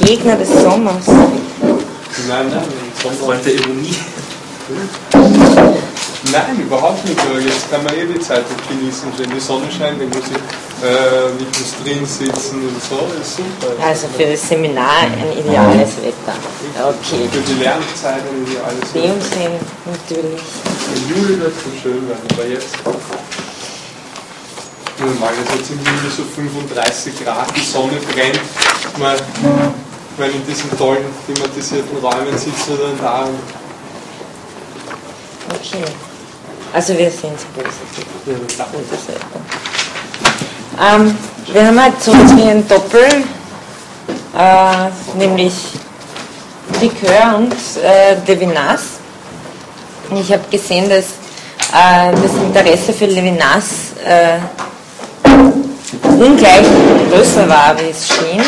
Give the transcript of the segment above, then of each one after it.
wie Gegner des Sommers. Nein, nein, Freund der Ironie. Nein, überhaupt nicht. Jetzt kann man eh die Zeit nicht genießen. Wenn die Sonne scheint, dann muss ich äh, nicht bloß drin sitzen und so. Das ist super. Also für das Seminar ein ideales Wetter. Okay. Für die Lernzeit ein ideales In dem Sinn natürlich. Im Juli wird es so schön werden, aber jetzt. Normal ist jetzt im Juli so 35 Grad, die Sonne brennt. Man, man in diesen tollen klimatisierten Räumen sitzt dann da Okay. Also wir sehen es positiv. Wetter. Ähm, wir haben halt so ein Doppel, äh, nämlich Likör und äh, Levinas. Ich habe gesehen, dass äh, das Interesse für Levinas äh, ungleich größer war, wie es schien.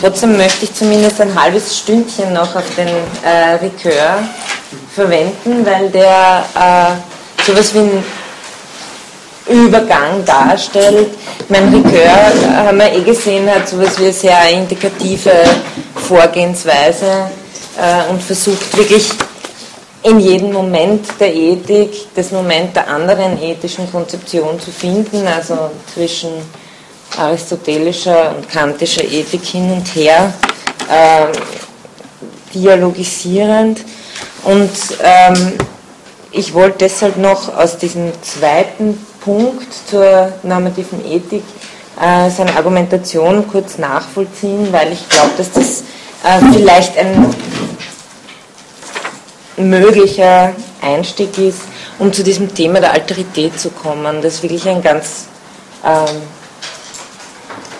Trotzdem möchte ich zumindest ein halbes Stündchen noch auf den äh, Likör verwenden, weil der äh, sowas wie ein Übergang darstellt. Mein Likör, äh, haben wir eh gesehen, hat sowas wie eine sehr indikative Vorgehensweise äh, und versucht wirklich in jedem Moment der Ethik das Moment der anderen ethischen Konzeption zu finden, also zwischen aristotelischer und kantischer Ethik hin und her, äh, dialogisierend. Und ähm, ich wollte deshalb noch aus diesem zweiten Punkt zur normativen Ethik äh, seine Argumentation kurz nachvollziehen, weil ich glaube, dass das äh, vielleicht ein möglicher Einstieg ist, um zu diesem Thema der Alterität zu kommen, das wirklich ein ganz ähm,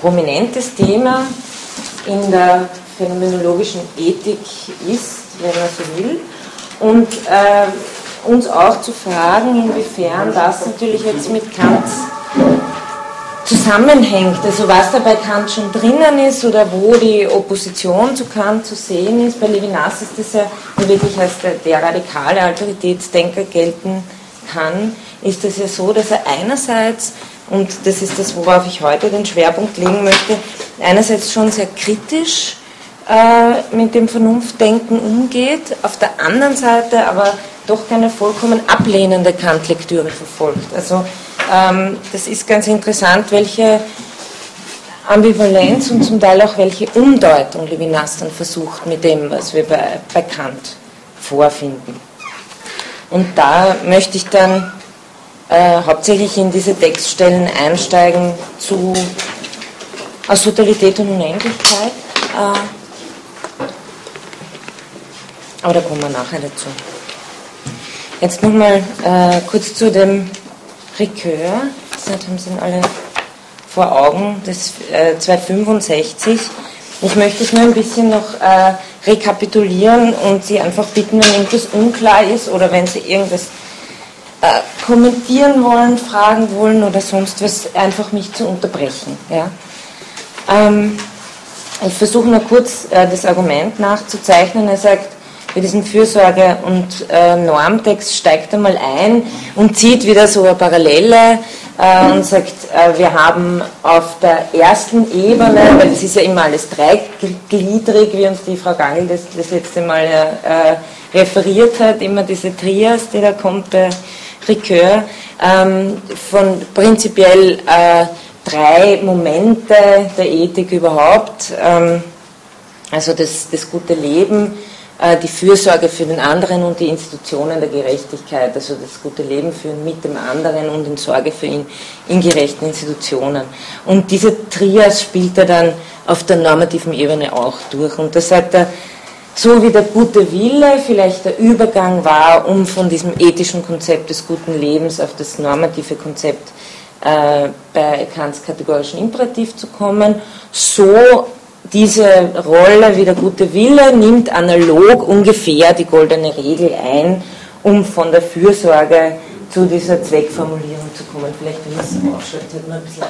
prominentes Thema in der phänomenologischen Ethik ist, wenn man so will, und äh, uns auch zu fragen, inwiefern das natürlich jetzt mit Kant zusammenhängt, also was da bei Kant schon drinnen ist oder wo die Opposition zu Kant zu sehen ist. Bei Levinas ist das ja wirklich als der, der radikale Autoritätsdenker gelten kann, ist es ja so, dass er einerseits, und das ist das, worauf ich heute den Schwerpunkt legen möchte, einerseits schon sehr kritisch äh, mit dem Vernunftdenken umgeht, auf der anderen Seite aber doch keine vollkommen ablehnende Kant-Lektüre verfolgt. Also ähm, das ist ganz interessant, welche Ambivalenz und zum Teil auch welche Umdeutung Levinas dann versucht mit dem, was wir bei, bei Kant vorfinden. Und da möchte ich dann äh, hauptsächlich in diese Textstellen einsteigen zu aus Totalität und Unendlichkeit. Äh, aber da kommen wir nachher dazu. Jetzt nochmal äh, kurz zu dem Ricœur. Das haben Sie alle vor Augen, das äh, 265. Ich möchte es nur ein bisschen noch äh, rekapitulieren und Sie einfach bitten, wenn irgendwas unklar ist oder wenn Sie irgendwas äh, kommentieren wollen, fragen wollen oder sonst was, einfach mich zu unterbrechen. Ja? Ähm, ich versuche nur kurz äh, das Argument nachzuzeichnen. Er sagt, bei diesem Fürsorge- und äh, Normtext steigt er mal ein und zieht wieder so eine Parallele äh, und sagt, äh, wir haben auf der ersten Ebene, weil es ist ja immer alles dreigliedrig, wie uns die Frau Gangel das, das letzte Mal äh, referiert hat, immer diese Trias, die da kommt bei Ricœur, ähm, von prinzipiell äh, drei Momente der Ethik überhaupt, ähm, also das, das gute Leben, äh, die Fürsorge für den anderen und die Institutionen der Gerechtigkeit, also das gute Leben führen mit dem anderen und in Sorge für ihn in gerechten Institutionen. Und diese Trias spielt er dann auf der normativen Ebene auch durch. Und das sagt er, so wie der gute Wille vielleicht der Übergang war, um von diesem ethischen Konzept des guten Lebens auf das normative Konzept äh, bei Kants kategorischen Imperativ zu kommen, so diese Rolle wie der gute Wille nimmt analog ungefähr die goldene Regel ein, um von der Fürsorge zu dieser Zweckformulierung zu kommen. Vielleicht, wenn ich es aufschreibt, hat man ein bisschen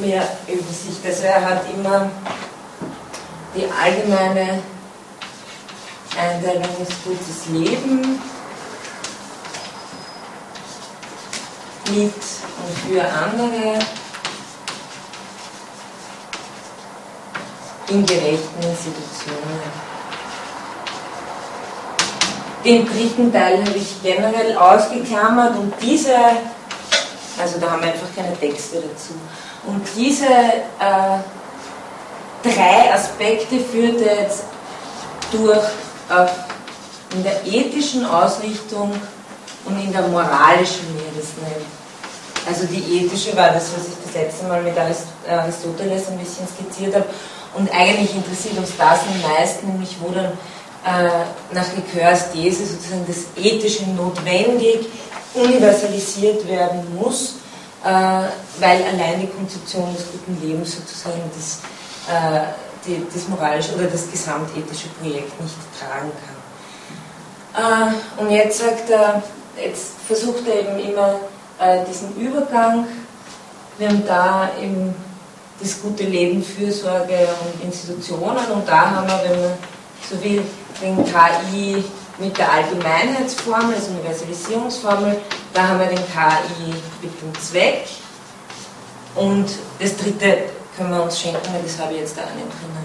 mehr Übersicht. Also er hat immer die allgemeine Einteilung ist gutes Leben mit und für andere in gerechten Institutionen. Den dritten Teil habe ich generell ausgeklammert und diese, also da haben wir einfach keine Texte dazu, und diese äh, drei Aspekte führt er jetzt durch äh, in der ethischen Ausrichtung und in der moralischen, wie er das nennt. Also die ethische war das, was ich das letzte Mal mit Aristoteles ein bisschen skizziert habe. Und eigentlich interessiert uns das am meisten, nämlich wo dann äh, nach Ricoeurs These sozusagen das Ethische notwendig universalisiert werden muss, äh, weil allein die Konzeption des guten Lebens sozusagen das, äh, die, das moralische oder das gesamtethische Projekt nicht tragen kann. Äh, und jetzt sagt er, jetzt versucht er eben immer äh, diesen Übergang. Wir haben da eben das gute Leben, Fürsorge und Institutionen und da haben wir, wenn man so will, den KI mit der Allgemeinheitsformel, also Universalisierungsformel, da haben wir den KI mit dem Zweck und das dritte können wir uns schenken, weil das habe ich jetzt da auch nicht drinnen.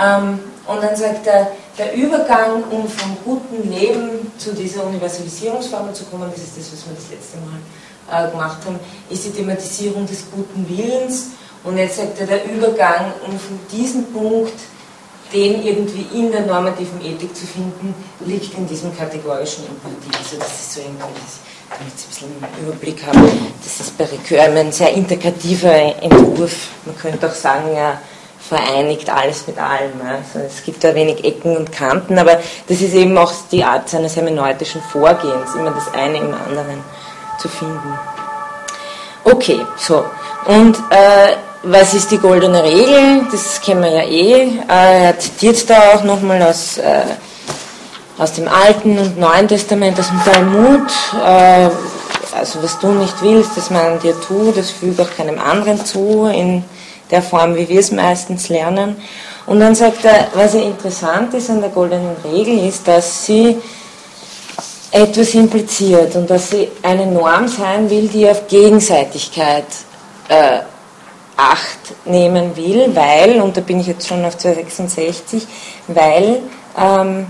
Ähm, und dann sagt er, der Übergang, um vom guten Leben zu dieser Universalisierungsformel zu kommen, das ist das, was wir das letzte Mal äh, gemacht haben, ist die Thematisierung des guten Willens. Und jetzt sagt er, der Übergang, um von diesem Punkt den irgendwie in der normativen Ethik zu finden, liegt in diesem kategorischen Imperativ. Also das ist so irgendwie, damit Sie ein bisschen einen Überblick haben, das ist bei Ricoeur ein sehr integrativer Entwurf. Man könnte auch sagen, er vereinigt alles mit allem. Also es gibt da wenig Ecken und Kanten, aber das ist eben auch die Art seines hermeneutischen Vorgehens, immer das eine im anderen zu finden. Okay, so. Und äh, was ist die goldene Regel? Das kennen wir ja eh. Äh, er zitiert da auch nochmal aus, äh, aus dem Alten und Neuen Testament, aus dem Talmud. Äh, also was du nicht willst, dass man dir tut, das fügt auch keinem anderen zu, in der Form, wie wir es meistens lernen. Und dann sagt er, was ja interessant ist an der goldenen Regel, ist, dass sie etwas impliziert und dass sie eine Norm sein will, die auf Gegenseitigkeit äh, Acht nehmen will, weil, und da bin ich jetzt schon auf 266, weil ähm,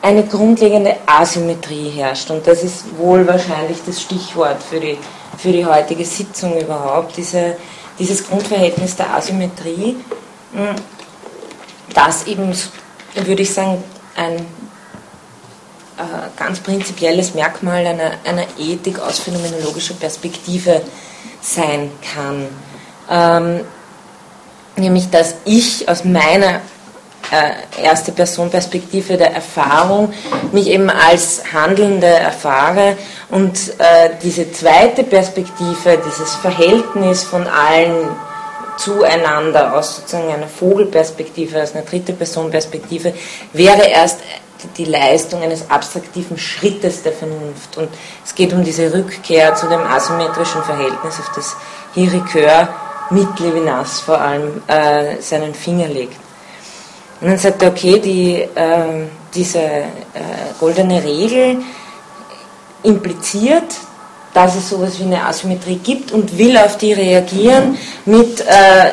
eine grundlegende Asymmetrie herrscht. Und das ist wohl wahrscheinlich das Stichwort für die, für die heutige Sitzung überhaupt, diese, dieses Grundverhältnis der Asymmetrie, hm, das eben, würde ich sagen, ein äh, ganz prinzipielles Merkmal einer, einer Ethik aus phänomenologischer Perspektive sein kann ähm, nämlich dass ich aus meiner äh, erste Person Perspektive der Erfahrung mich eben als Handelnde erfahre und äh, diese zweite Perspektive, dieses Verhältnis von allen zueinander aus sozusagen einer Vogelperspektive, aus einer dritte Person Perspektive, wäre erst die Leistung eines abstraktiven Schrittes der Vernunft. Und es geht um diese Rückkehr zu dem asymmetrischen Verhältnis, auf das Hirikör mit Levinas vor allem äh, seinen Finger legt. Und dann sagt er, okay, die, äh, diese äh, goldene Regel impliziert, dass es sowas wie eine Asymmetrie gibt und will auf die reagieren mit, äh,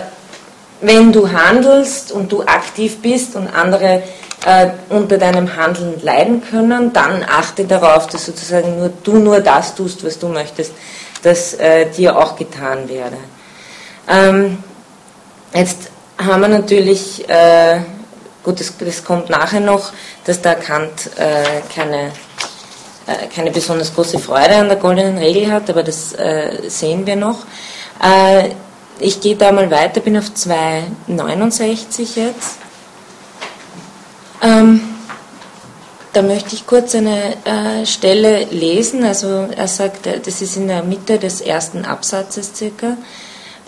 wenn du handelst und du aktiv bist und andere äh, unter deinem Handeln leiden können, dann achte darauf, dass sozusagen nur du nur das tust, was du möchtest, dass äh, dir auch getan werde. Ähm, jetzt haben wir natürlich, äh, gut, das, das, kommt nachher noch, dass da Kant äh, keine, äh, keine besonders große Freude an der goldenen Regel hat, aber das äh, sehen wir noch. Äh, ich gehe da mal weiter, bin auf 2,69 jetzt. Ähm, da möchte ich kurz eine äh, Stelle lesen. Also er sagt, äh, das ist in der Mitte des ersten Absatzes circa.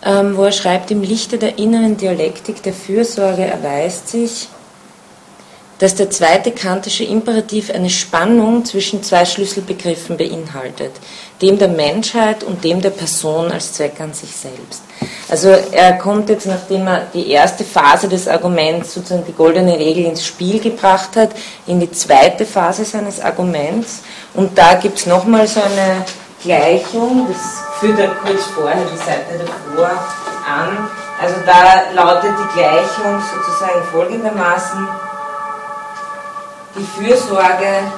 Ähm, wo er schreibt, im Lichte der inneren Dialektik der Fürsorge erweist sich, dass der zweite kantische Imperativ eine Spannung zwischen zwei Schlüsselbegriffen beinhaltet, dem der Menschheit und dem der Person als Zweck an sich selbst. Also er kommt jetzt, nachdem er die erste Phase des Arguments, sozusagen die goldene Regel ins Spiel gebracht hat, in die zweite Phase seines Arguments und da gibt es nochmal so eine Gleichung, das führt er kurz vorher die Seite davor an, Also da lautet die Gleichung sozusagen folgendermaßen, die Fürsorge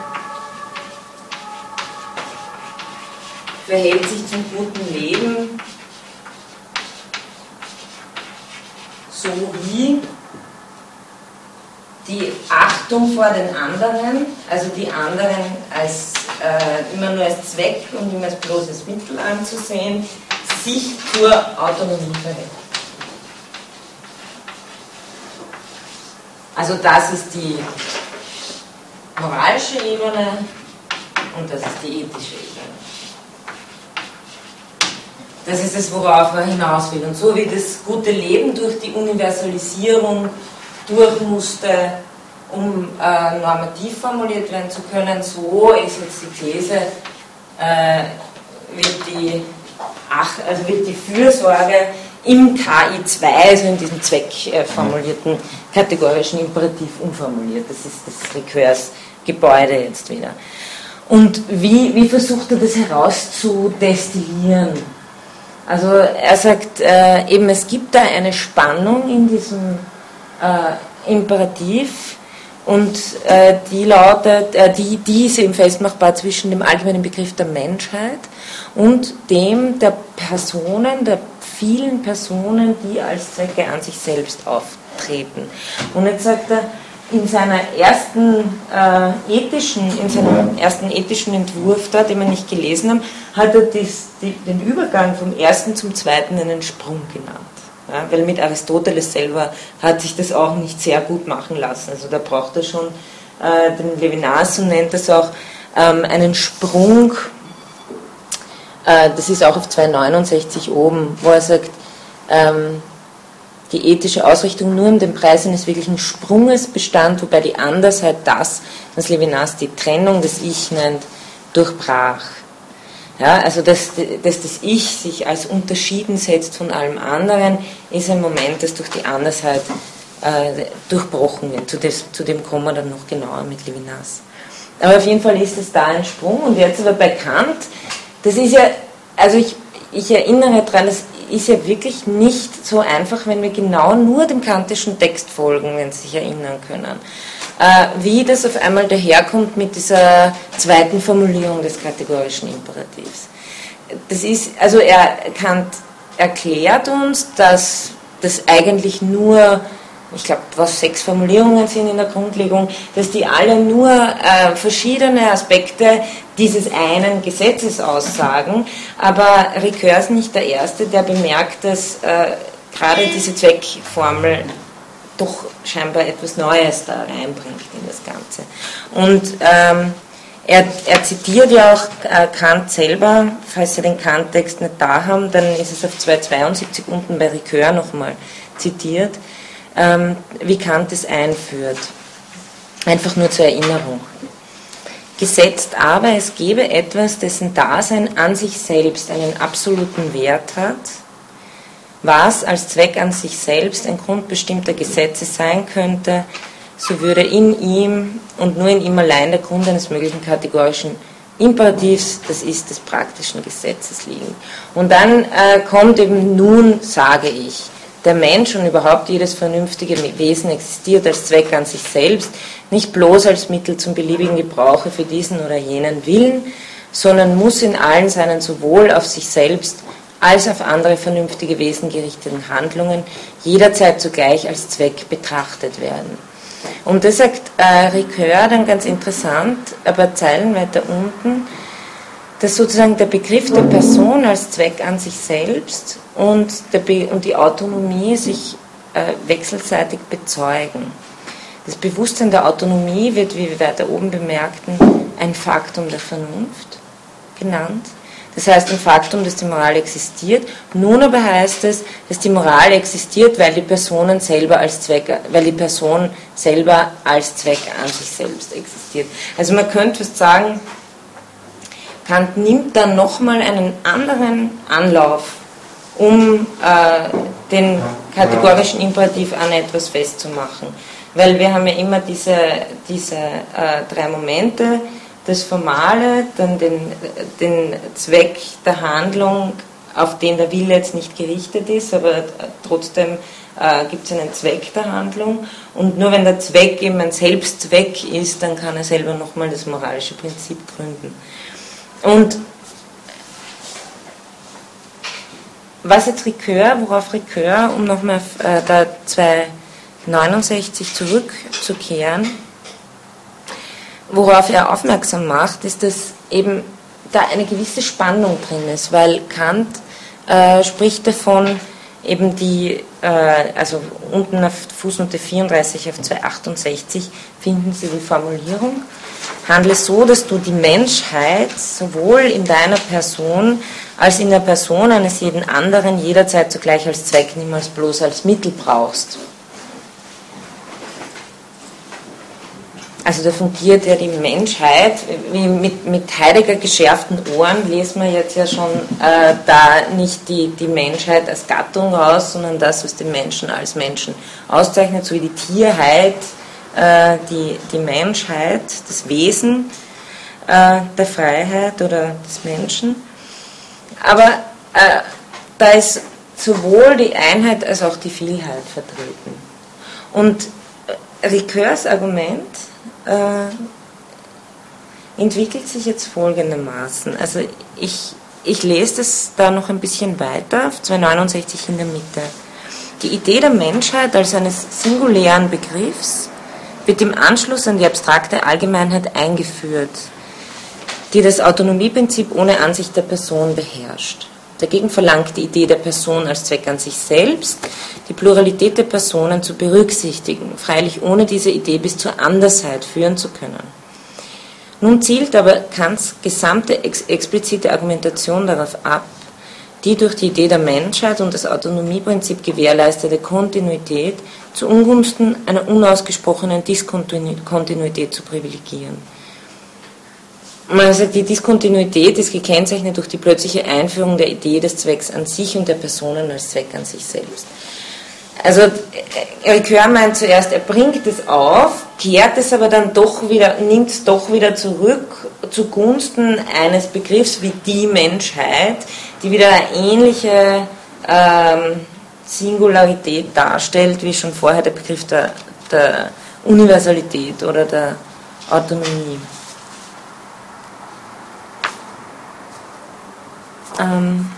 verhält sich zum guten Leben so wie die Achtung vor den anderen, also die anderen als, äh, immer nur als Zweck und immer als bloßes Mittel anzusehen, sich zur Autonomie verhält. Also das ist die moralische Ebene und das ist die ethische Ebene. Das ist es, worauf er hinaus will. Und so wie das gute Leben durch die Universalisierung durch musste, um äh, normativ formuliert werden zu können, so ist jetzt die These, äh, wird, die, ach, also wird die Fürsorge im KI2, also in diesem zweckformulierten kategorischen Imperativ umformuliert. Das ist das Rekurs-Gebäude jetzt wieder. Und wie, wie versucht er das herauszudestillieren? Also er sagt äh, eben, es gibt da eine Spannung in diesem äh, Imperativ und äh, die lautet, äh, die, die ist eben festmachbar zwischen dem allgemeinen Begriff der Menschheit und dem der Personen, der vielen Personen, die als Zwecke an sich selbst auftreten. Und jetzt sagt er, in seiner ersten äh, ethischen, in seinem ersten ethischen Entwurf da, den wir nicht gelesen haben, hat er dies, die, den Übergang vom ersten zum zweiten einen Sprung genannt. Ja, weil mit Aristoteles selber hat sich das auch nicht sehr gut machen lassen. Also da braucht er schon äh, den Levinas und nennt das auch ähm, einen Sprung, äh, das ist auch auf 269 oben, wo er sagt, ähm, die ethische Ausrichtung nur um den Preis eines wirklichen Sprunges bestand, wobei die Andersheit das, was Levinas die Trennung des Ich nennt, durchbrach. Ja, also dass, dass das Ich sich als unterschieden setzt von allem anderen, ist ein Moment, das durch die Andersheit äh, durchbrochen wird. Zu, des, zu, dem kommen wir dann noch genauer mit Levinas. Aber auf jeden Fall ist es da ein Sprung. Und jetzt aber bei Kant, das ist ja, also ich, ich erinnere daran, das ist ja wirklich nicht so einfach, wenn wir genau nur dem kantischen Text folgen, wenn Sie sich erinnern können. Äh, wie das auf einmal daherkommt mit dieser zweiten Formulierung des kategorischen Imperativs. Das ist, also er, Kant erklärt uns, dass das eigentlich nur, ich glaube, was sechs Formulierungen sind in der Grundlegung, dass die alle nur äh, verschiedene Aspekte dieses einen Gesetzes aussagen. Aber Ricoeur ist nicht der Erste, der bemerkt, dass äh, gerade diese Zweckformel doch scheinbar etwas Neues da reinbringt in das Ganze. Und ähm, er, er, zitiert ja auch äh, Kant selber, falls Sie den Kant-Text nicht da haben, dann ist es auf 272 unten bei Ricoeur nochmal zitiert, ähm, wie Kant es einführt. Einfach nur zur Erinnerung. Gesetzt aber, es gebe etwas, dessen Dasein an sich selbst einen absoluten Wert hat, was als Zweck an sich selbst ein Grund bestimmter Gesetze sein könnte, so würde in ihm und nur in ihm allein der Grund eines möglichen kategorischen Imperativs, das ist des praktischen Gesetzes liegen. Und dann äh, kommt eben nun, sage ich, der Mensch und überhaupt jedes vernünftige Wesen existiert als Zweck an sich selbst, nicht bloß als Mittel zum beliebigen Gebrauche für diesen oder jenen Willen, sondern muss in allen seinen sowohl auf sich selbst als auf andere vernünftige Wesen gerichteten Handlungen jederzeit zugleich als Zweck betrachtet werden. Und das sagt äh, Ricoeur dann ganz interessant, aber Zeilen weiter unten, dass sozusagen der Begriff der Person als Zweck an sich selbst und, und die Autonomie sich äh, wechselseitig bezeugen. Das Bewusstsein der Autonomie wird, wie wir weiter oben bemerkten, ein Faktum der Vernunft genannt. Das heißt ein Faktum, dass die Moral existiert. Nun aber heißt es, dass die Moral existiert, weil die Personen selber als Zweck, weil die Person selber als Zweck an sich selbst existiert. Also man könnte fast sagen, Kant nimmt dann nochmal einen anderen Anlauf, um äh, den kategorischen Imperativ an etwas festzumachen. Weil wir haben ja immer diese, diese äh, drei Momente, das Formale, dann den, den Zweck der Handlung auf den der Wille jetzt nicht gerichtet ist, aber trotzdem äh, gibt es einen Zweck der Handlung. Und nur wenn der Zweck eben ein Selbstzweck ist, dann kann er selber nochmal das moralische Prinzip gründen. Und was jetzt Ricoeur, worauf Ricoeur, um nochmal äh, da 269 zurückzukehren, worauf er aufmerksam macht, ist, dass eben da eine gewisse Spannung drin ist, weil Kant äh, spricht davon, eben die, äh, also unten auf Fußnote 34 auf 268 finden Sie die Formulierung, handle so, dass du die Menschheit sowohl in deiner Person als in der Person eines jeden anderen jederzeit zugleich als Zweck, niemals bloß als Mittel brauchst. Also da fungiert ja die Menschheit, wie mit, mit Heidegger geschärften Ohren lesen wir jetzt ja schon äh, da nicht die, die Menschheit als Gattung aus, sondern das, was den Menschen als Menschen auszeichnet, so wie die Tierheit, äh, die, die Menschheit, das Wesen äh, der Freiheit oder des Menschen. Aber äh, da ist sowohl die Einheit als auch die Vielheit vertreten. Und Ricoeurs Argument äh, entwickelt sich jetzt folgendermaßen. Also ich, ich lese das da noch ein bisschen weiter, auf 269 in der Mitte. Die Idee der Menschheit als eines singulären Begriffs wird im Anschluss an die abstrakte Allgemeinheit eingeführt, die das Autonomieprinzip ohne Ansicht der Person beherrscht. Dagegen verlangt die Idee der Person als Zweck an sich selbst, die Pluralität der Personen zu berücksichtigen, freilich ohne diese Idee bis zur Andersheit führen zu können. Nun zielt aber Kants gesamte ex explizite Argumentation darauf ab, die durch die Idee der Menschheit und das Autonomieprinzip gewährleistete Kontinuität zu Ungunsten einer unausgesprochenen Diskontinuität zu privilegieren. Also die Diskontinuität ist gekennzeichnet durch die plötzliche Einführung der Idee des Zwecks an sich und der Personen als Zweck an sich selbst. Also Ricoeur meint zuerst, er bringt es auf, kehrt es aber dann doch wieder, nimmt es doch wieder zurück zugunsten eines Begriffs wie die Menschheit, die wieder eine ähnliche ähm, Singularität darstellt, wie schon vorher der Begriff der, der Universalität oder der Autonomie. Ähm,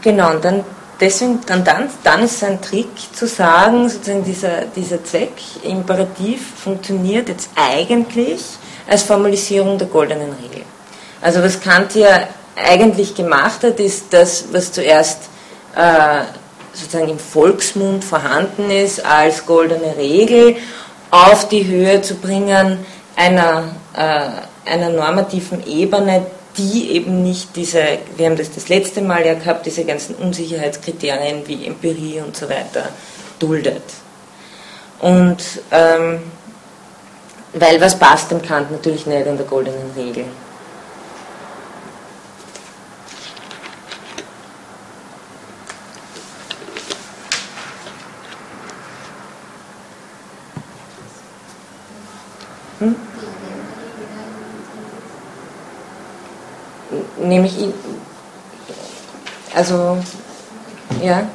genau, und dann deswegen, dann, dann, dann ist ein Trick zu sagen, sozusagen dieser, dieser Zweck, Imperativ, funktioniert jetzt eigentlich als Formalisierung der goldenen Regel. Also was Kant hier eigentlich gemacht hat, ist das, was zuerst äh, sozusagen im Volksmund vorhanden ist, als goldene Regel auf die Höhe zu bringen einer einer normativen Ebene, die eben nicht diese, wir haben das das letzte Mal ja gehabt, diese ganzen Unsicherheitskriterien wie Empirie und so weiter duldet. Und ähm, weil was passt dem Kant natürlich nicht in der goldenen Regel. Hm? Nehme ich ihn. Also, ja.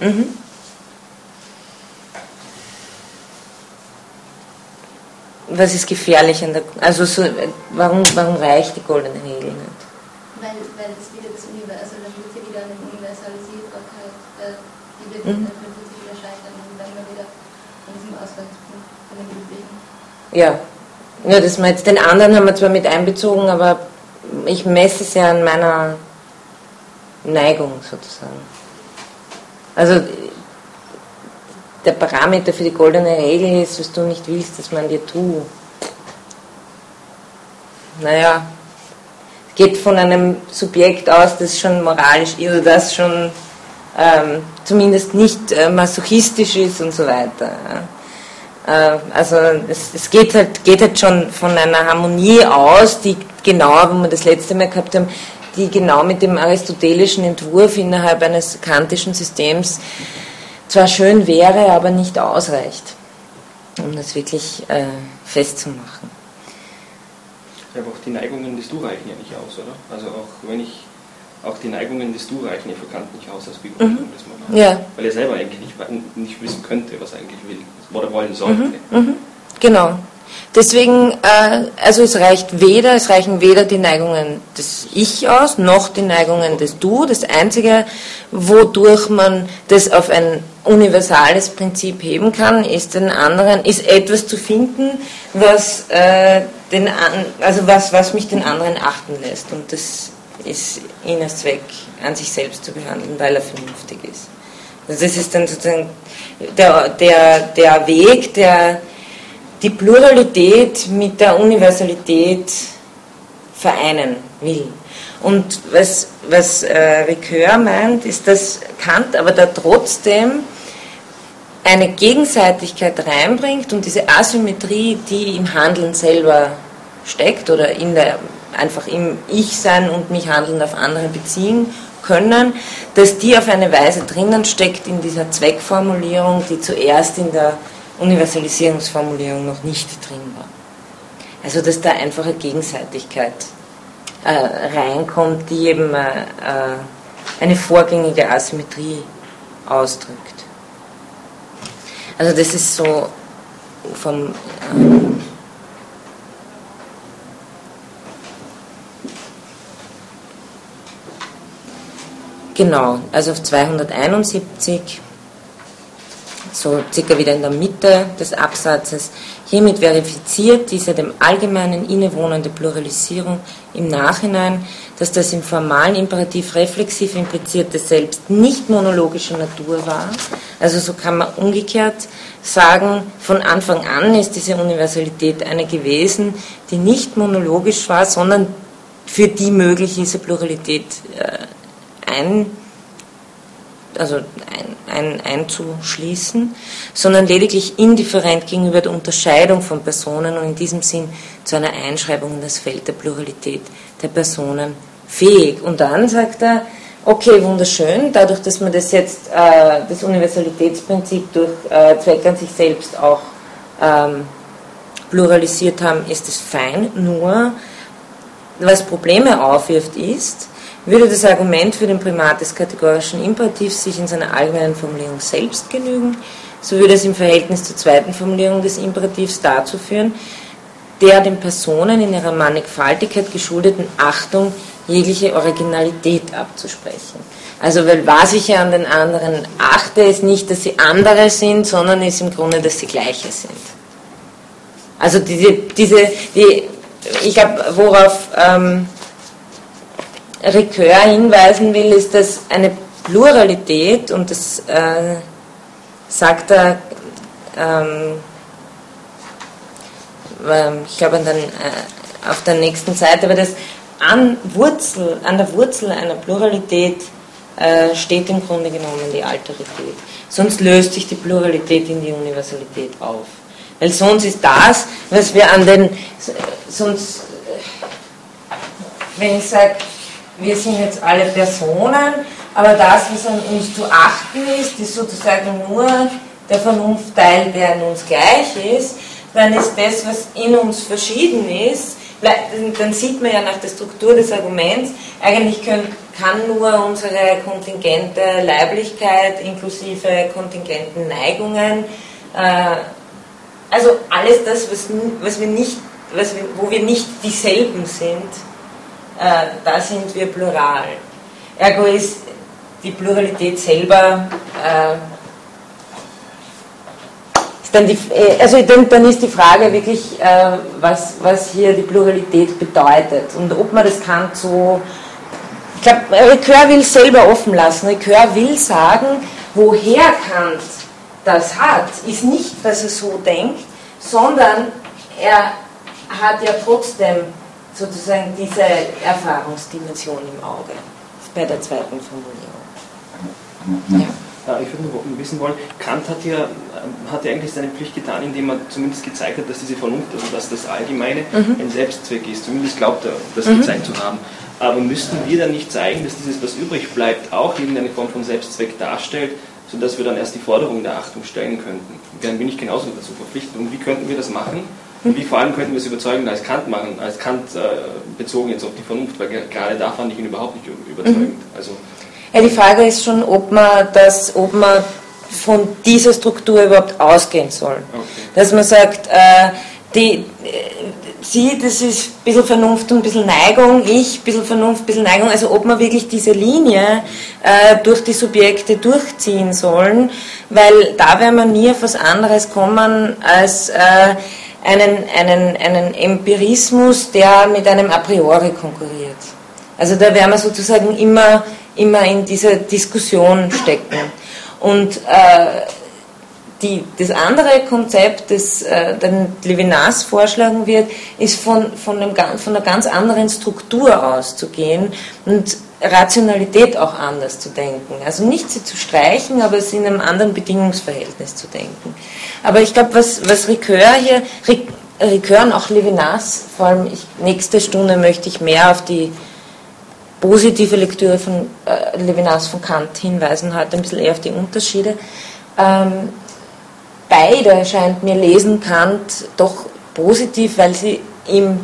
Mhm. Was ist gefährlich an der. Also, so, warum, warum reicht die goldene Regel nicht? Weil, weil das wieder das Universum, also dann wird sie wieder eine Universalisierbarkeit, äh, die wird, mhm. dann sie wieder scheitern und dann wieder an diesem Ausgangspunkt von den Üblichen. Ja, ja, das jetzt, den anderen haben wir zwar mit einbezogen, aber ich messe es ja an meiner Neigung sozusagen. Also der Parameter für die goldene Regel ist, was du nicht willst, dass man dir tut. Naja, geht von einem Subjekt aus, das schon moralisch ist, oder das schon ähm, zumindest nicht äh, masochistisch ist und so weiter. Ja. Äh, also es, es, geht, halt, geht halt schon von einer Harmonie aus, die genau, wo wir das letzte Mal gehabt haben, die genau mit dem aristotelischen Entwurf innerhalb eines kantischen Systems zwar schön wäre, aber nicht ausreicht. um das wirklich äh, festzumachen. Aber auch die Neigungen des Du reichen ja nicht aus, oder? Also auch wenn ich auch die Neigungen des Du reichen ja für Kant nicht aus als Begründung mhm. des Morals. Ja. Weil er selber eigentlich nicht, nicht wissen könnte, was er eigentlich will, oder wollen sollte. Mhm. Mhm. Genau. Deswegen, äh, also es reicht weder, es reichen weder die Neigungen des Ich aus, noch die Neigungen des Du. Das Einzige, wodurch man das auf ein universales Prinzip heben kann, ist den anderen, ist etwas zu finden, was äh, den also was, was mich den anderen achten lässt. Und das ist ihn als Zweck an sich selbst zu behandeln, weil er vernünftig ist. Also das ist dann sozusagen der, der, der Weg, der die Pluralität mit der Universalität vereinen will. Und was, was äh, Ricoeur meint, ist, dass Kant aber da trotzdem eine Gegenseitigkeit reinbringt und diese Asymmetrie, die im Handeln selber steckt oder in der, einfach im Ich-Sein und mich handeln auf andere beziehen können, dass die auf eine Weise drinnen steckt in dieser Zweckformulierung, die zuerst in der Universalisierungsformulierung noch nicht drin war. Also dass da einfach eine Gegenseitigkeit äh, reinkommt, die eben äh, äh eine vorgängige Asymmetrie ausdrückt. Also das ist so vom... Ähm, genau, also auf 271 so circa wieder in der Mitte des Absatzes. Hiermit verifiziert diese dem Allgemeinen innewohnende Pluralisierung im Nachhinein, dass das im formalen Imperativ reflexiv implizierte Selbst nicht monologischer Natur war. Also so kann man umgekehrt sagen, von Anfang an ist diese Universalität eine gewesen, die nicht monologisch war, sondern für die möglich diese Pluralität äh, ein also ein, ein, einzuschließen, sondern lediglich indifferent gegenüber der Unterscheidung von Personen und in diesem Sinn zu einer Einschreibung in das Feld der Pluralität der Personen fähig. Und dann sagt er, okay, wunderschön, dadurch, dass man das jetzt, äh, das Universalitätsprinzip durch äh, Zweck an sich selbst auch ähm, pluralisiert haben, ist es fein, nur was Probleme aufwirft ist, würde das Argument für den Primat des kategorischen Imperativs sich in seiner allgemeinen Formulierung selbst genügen, so würde es im Verhältnis zur zweiten Formulierung des Imperativs dazu führen, der den Personen in ihrer Mannigfaltigkeit geschuldeten Achtung jegliche Originalität abzusprechen. Also, weil was ich ja an den anderen achte, ist nicht, dass sie andere sind, sondern ist im Grunde, dass sie gleiche sind. Also diese, diese die, ich glaube, worauf ähm, Ricoeur hinweisen will, ist, dass eine Pluralität, und das äh, sagt er, ähm, ähm ich glaube äh, auf der nächsten Seite, aber das an, Wurzel, an der Wurzel einer Pluralität äh, steht im Grunde genommen die Alterität. Sonst löst sich die Pluralität in die Universalität auf. Weil sonst ist das, was wir an den, sonst, wenn ich sage, wir sind jetzt alle Personen, aber das, was an uns zu achten ist, ist sozusagen nur der Vernunftteil, der an uns gleich ist, dann ist das, was in uns verschieden ist, dann sieht man ja nach der Struktur des Arguments, eigentlich können, kann nur unsere kontingente Leiblichkeit inklusive kontingenten Neigungen, äh, also alles das, was, was wir nicht, was wir, wo wir nicht dieselben sind, da sind wir plural. Ergo ist die Pluralität selber äh, dann die, äh, also dann, dann, ist die Frage wirklich, äh, was, was hier die Pluralität bedeutet und ob man das kann so. Ich glaube, Ricoeur will selber offen lassen. Ricoeur will sagen, woher Kant das hat, ist nicht, dass er so denkt, sondern er hat ja trotzdem sozusagen diese Erfahrungsdimension im Auge bei der zweiten Formulierung. Ja. Ja, ich würde nur wissen wollen, Kant hat ja, ähm, hat ja eigentlich seine Pflicht getan, indem er zumindest gezeigt hat, dass diese Vernunft, also dass das Allgemeine mhm. ein Selbstzweck ist. Zumindest glaubt er, das mhm. gezeigt zu haben. Aber müssten wir dann nicht zeigen, dass dieses, was übrig bleibt, auch irgendeine Form von Selbstzweck darstellt, sodass wir dann erst die Forderung der Achtung stellen könnten. Wären wir nicht genauso dazu verpflichtet? Und wie könnten wir das machen? Und wie vor allem könnten wir es überzeugend als Kant machen, als Kant äh, bezogen jetzt auf die Vernunft, weil gerade da fand ich ihn überhaupt nicht überzeugend. Mhm. Also, ja, die Frage ist schon, ob man das, ob man von dieser Struktur überhaupt ausgehen soll. Okay. Dass man sagt, äh, die, äh, sie, das ist ein bisschen Vernunft und ein bisschen Neigung, ich, ein bisschen Vernunft, ein bisschen Neigung, also ob man wirklich diese Linie äh, durch die Subjekte durchziehen sollen, weil da werden wir nie auf was anderes kommen als äh, einen, einen, einen Empirismus, der mit einem A priori konkurriert. Also da werden wir sozusagen immer, immer in dieser Diskussion stecken. Und äh, die, das andere Konzept, das äh, den Levinas vorschlagen wird, ist von, von, einem, von einer ganz anderen Struktur auszugehen und Rationalität auch anders zu denken. Also nicht sie zu streichen, aber es in einem anderen Bedingungsverhältnis zu denken. Aber ich glaube, was, was Ricoeur hier, Ricoeur und auch Levinas, vor allem ich, nächste Stunde möchte ich mehr auf die positive Lektüre von äh, Levinas von Kant hinweisen, heute ein bisschen eher auf die Unterschiede. Ähm, beide scheint mir lesen Kant doch positiv, weil sie ihm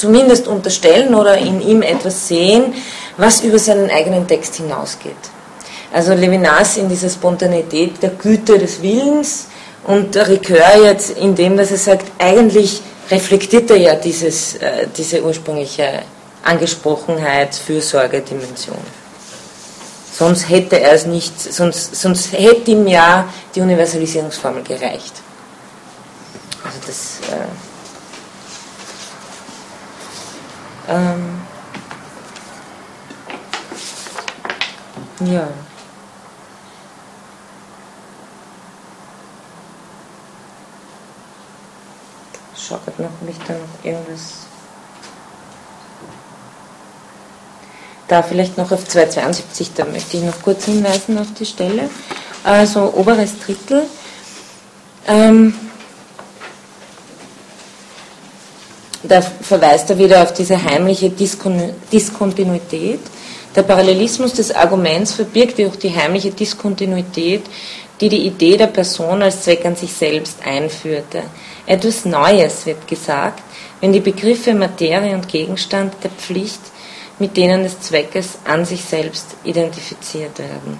zumindest unterstellen oder in ihm etwas sehen, was über seinen eigenen Text hinausgeht. Also Levinas in dieser Spontaneität der Güte des Willens und Ricoeur jetzt in dem, dass er sagt, eigentlich reflektiert er ja dieses, äh, diese ursprüngliche Angesprochenheit, Fürsorge, Dimension. Sonst hätte er es nicht, sonst, sonst hätte ihm ja die Universalisierungsformel gereicht. Also das. Äh, ähm, ja. Schaut noch, ob ich da noch irgendwas Da vielleicht noch auf 272, da möchte ich noch kurz hinweisen auf die Stelle. Also oberes Drittel. Ähm, da verweist er wieder auf diese heimliche Diskon Diskontinuität. Der Parallelismus des Arguments verbirgt jedoch die heimliche Diskontinuität, die die Idee der Person als Zweck an sich selbst einführte. Etwas Neues wird gesagt, wenn die Begriffe Materie und Gegenstand der Pflicht mit denen des Zweckes an sich selbst identifiziert werden.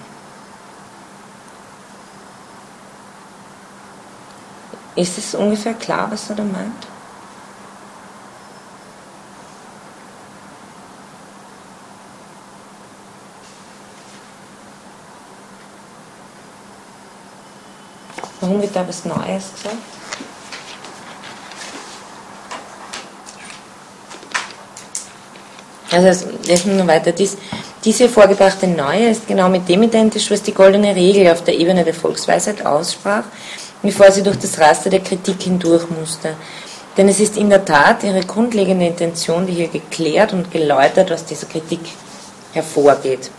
Ist es ungefähr klar, was er da meint? Warum wird da was Neues gesagt? Also es nur weiter. Dies, diese vorgebrachte Neue ist genau mit dem identisch, was die goldene Regel auf der Ebene der Volksweisheit aussprach, bevor sie durch das Raster der Kritik hindurch musste. Denn es ist in der Tat ihre grundlegende Intention, die hier geklärt und geläutert aus dieser Kritik hervorgeht.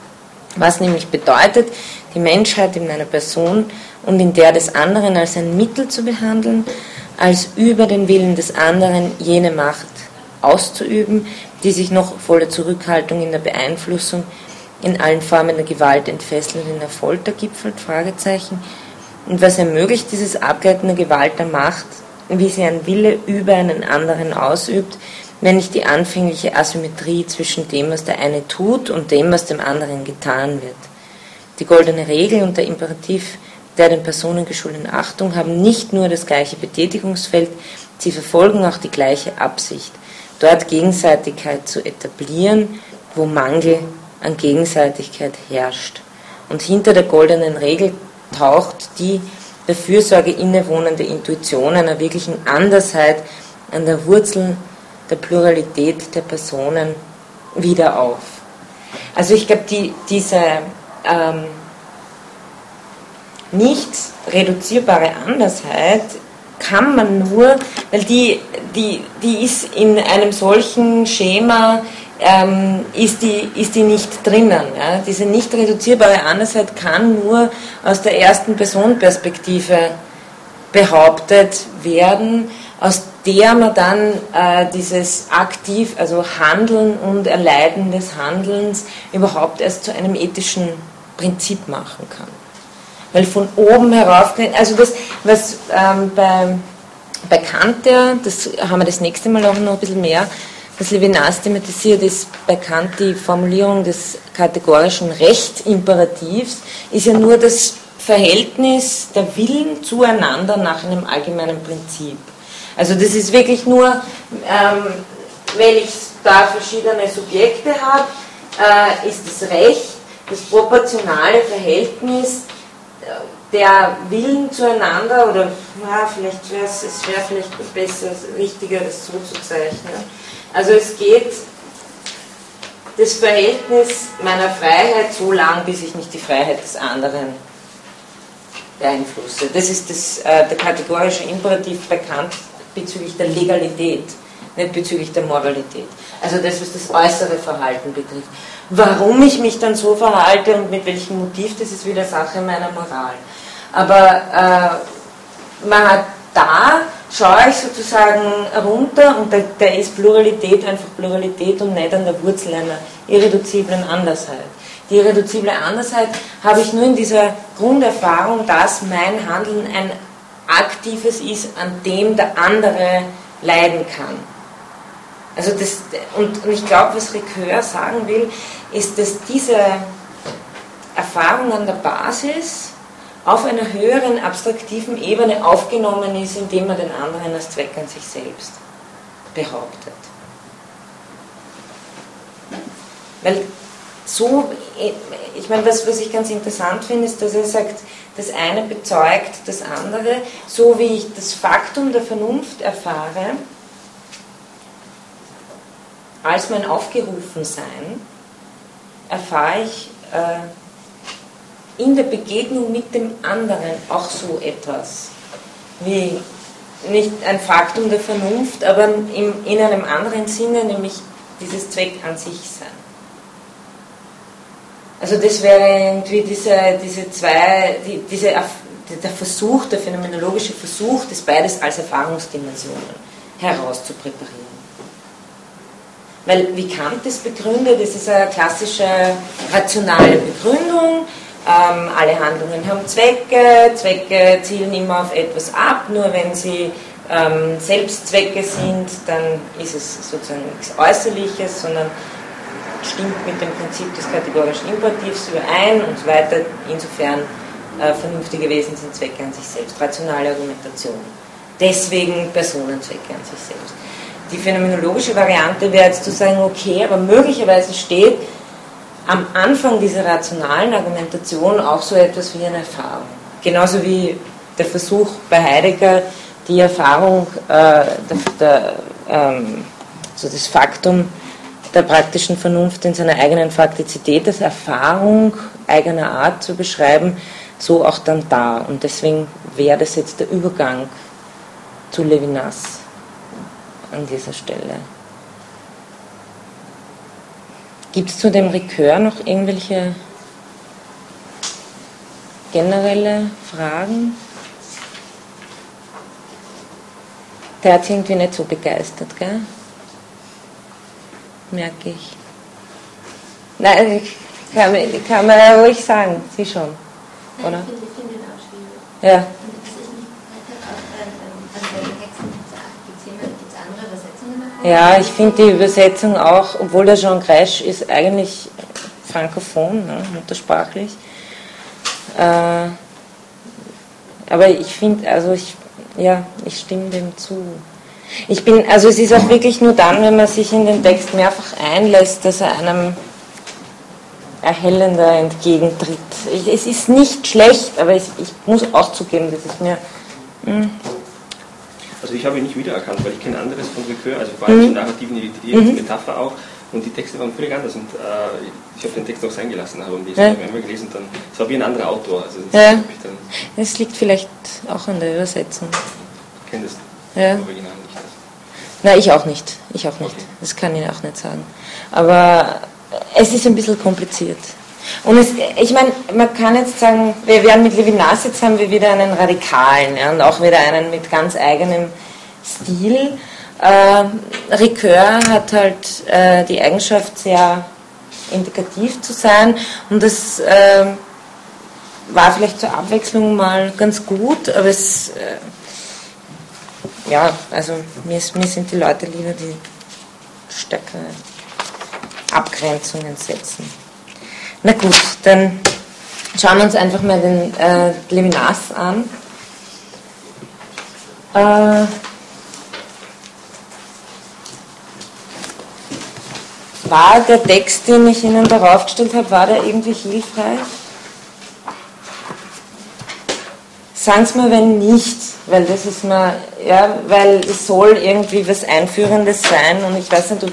Was nämlich bedeutet, die Menschheit in einer Person und in der des anderen als ein Mittel zu behandeln, als über den Willen des anderen jene Macht auszuüben, die sich noch voller Zurückhaltung in der Beeinflussung in allen Formen der Gewalt entfesselt und in der Folter gipfelt? Und was ermöglicht dieses Abgleiten der Gewalt der Macht, wie sie ein Wille über einen anderen ausübt, wenn nicht die anfängliche Asymmetrie zwischen dem, was der eine tut und dem, was dem anderen getan wird? Die goldene Regel und der Imperativ der den Personen geschuldeten Achtung haben nicht nur das gleiche Betätigungsfeld, sie verfolgen auch die gleiche Absicht dort Gegenseitigkeit zu etablieren, wo Mangel an Gegenseitigkeit herrscht. Und hinter der goldenen Regel taucht die der Fürsorge innewohnende Intuition einer wirklichen Andersheit an der Wurzel der Pluralität der Personen wieder auf. Also ich glaube, die, diese ähm, nicht reduzierbare Andersheit kann man nur, weil die, die, die ist in einem solchen Schema, ähm, ist, die, ist die nicht drinnen. Ja? Diese nicht reduzierbare Andersheit kann nur aus der ersten Personenperspektive behauptet werden, aus der man dann äh, dieses aktiv, also Handeln und Erleiden des Handelns überhaupt erst zu einem ethischen Prinzip machen kann. Weil von oben herauf, also das, was ähm, bei, bei Kant, ja, das haben wir das nächste Mal auch noch ein bisschen mehr, was Levinas thematisiert, ist bei Kant die Formulierung des kategorischen Rechtimmperativs, ist ja nur das Verhältnis der Willen zueinander nach einem allgemeinen Prinzip. Also das ist wirklich nur, ähm, wenn ich da verschiedene Subjekte habe, äh, ist das Recht das proportionale Verhältnis äh, der Willen zueinander, oder ja, vielleicht wäre es, es wäre vielleicht besser, richtiger, das so zu zeichnen. Also es geht das Verhältnis meiner Freiheit so lang, bis ich nicht die Freiheit des anderen beeinflusse. Das ist das, äh, der kategorische Imperativ bekannt bezüglich der Legalität, nicht bezüglich der Moralität. Also das, was das äußere Verhalten betrifft. Warum ich mich dann so verhalte und mit welchem Motiv, das ist wieder Sache meiner Moral. Aber äh, man hat da, schaue ich sozusagen runter und da, da ist Pluralität einfach Pluralität und nicht an der Wurzel einer irreduziblen Andersheit. Die irreduzible Andersheit habe ich nur in dieser Grunderfahrung, dass mein Handeln ein aktives ist, an dem der andere leiden kann. Also das, und, und ich glaube, was Ricoeur sagen will, ist, dass diese Erfahrung an der Basis auf einer höheren abstraktiven Ebene aufgenommen ist, indem man den anderen als Zweck an sich selbst behauptet. Weil so, ich meine, was, was ich ganz interessant finde, ist, dass er sagt, das eine bezeugt das andere, so wie ich das Faktum der Vernunft erfahre, als mein Aufgerufensein, erfahre ich äh, in der Begegnung mit dem anderen auch so etwas wie nicht ein Faktum der Vernunft, aber im, in einem anderen Sinne, nämlich dieses Zweck an sich sein. Also das wäre irgendwie diese, diese zwei, die, diese, der Versuch, der phänomenologische Versuch, das beides als Erfahrungsdimensionen herauszupräparieren. Weil wie Kant das begründet, das ist eine klassische rationale Begründung. Ähm, alle Handlungen haben Zwecke, Zwecke zielen immer auf etwas ab, nur wenn sie ähm, Selbstzwecke sind, dann ist es sozusagen nichts Äußerliches, sondern stimmt mit dem Prinzip des kategorischen Imperativs überein und so weiter. Insofern äh, vernünftige Wesen sind Zwecke an sich selbst, rationale Argumentation. Deswegen Personenzwecke an sich selbst. Die phänomenologische Variante wäre jetzt zu sagen, okay, aber möglicherweise steht am Anfang dieser rationalen Argumentation auch so etwas wie eine Erfahrung. Genauso wie der Versuch bei Heidegger, die Erfahrung, äh, der, der, ähm, so das Faktum der praktischen Vernunft in seiner eigenen Faktizität als Erfahrung eigener Art zu beschreiben, so auch dann da. Und deswegen wäre das jetzt der Übergang zu Levinas an dieser Stelle. Gibt es zu dem Ricœur noch irgendwelche generelle Fragen? Der hat irgendwie nicht so begeistert, gell? merke ich. Nein, kann, kann man ja ruhig sagen, Sie schon, oder? Ja. Ja, ich finde die Übersetzung auch, obwohl der Jean Gresch ist eigentlich frankophon, ne, muttersprachlich. Äh, aber ich finde, also ich, ja, ich stimme dem zu. Ich bin, also es ist auch wirklich nur dann, wenn man sich in den Text mehrfach einlässt, dass er einem erhellender entgegentritt. es ist nicht schlecht, aber ich, ich muss auch zugeben, das ist mir. Mh. Also ich habe ihn nicht wiedererkannt, weil ich kenne anderes von Ricoeur, also vor allem mhm. die narrativen Identität, mhm. Metapher auch. Und die Texte waren völlig anders und äh, ich habe den Text auch sein gelassen, habe ihn ja. einmal gelesen, dann, es war wie ein anderer Autor. Also das, ja. das liegt vielleicht auch an der Übersetzung. Ich kenne das ja. Original. Nein, ich auch nicht. Ich auch nicht. Das kann ich auch nicht sagen. Aber es ist ein bisschen kompliziert. Und es, ich meine, man kann jetzt sagen, wir werden mit Levinas jetzt haben wir wieder einen Radikalen ja, und auch wieder einen mit ganz eigenem Stil. Äh, Ricoeur hat halt äh, die Eigenschaft, sehr indikativ zu sein und das äh, war vielleicht zur Abwechslung mal ganz gut, aber es, äh, ja, also mir, mir sind die Leute lieber, die stärkere Abgrenzungen setzen. Na gut, dann schauen wir uns einfach mal den äh, Levinas an. Äh, war der Text, den ich Ihnen darauf gestellt habe, war der irgendwie hilfreich? Sagen Sie mir, wenn nicht, weil das ist mir, ja, weil es soll irgendwie was Einführendes sein und ich weiß nicht,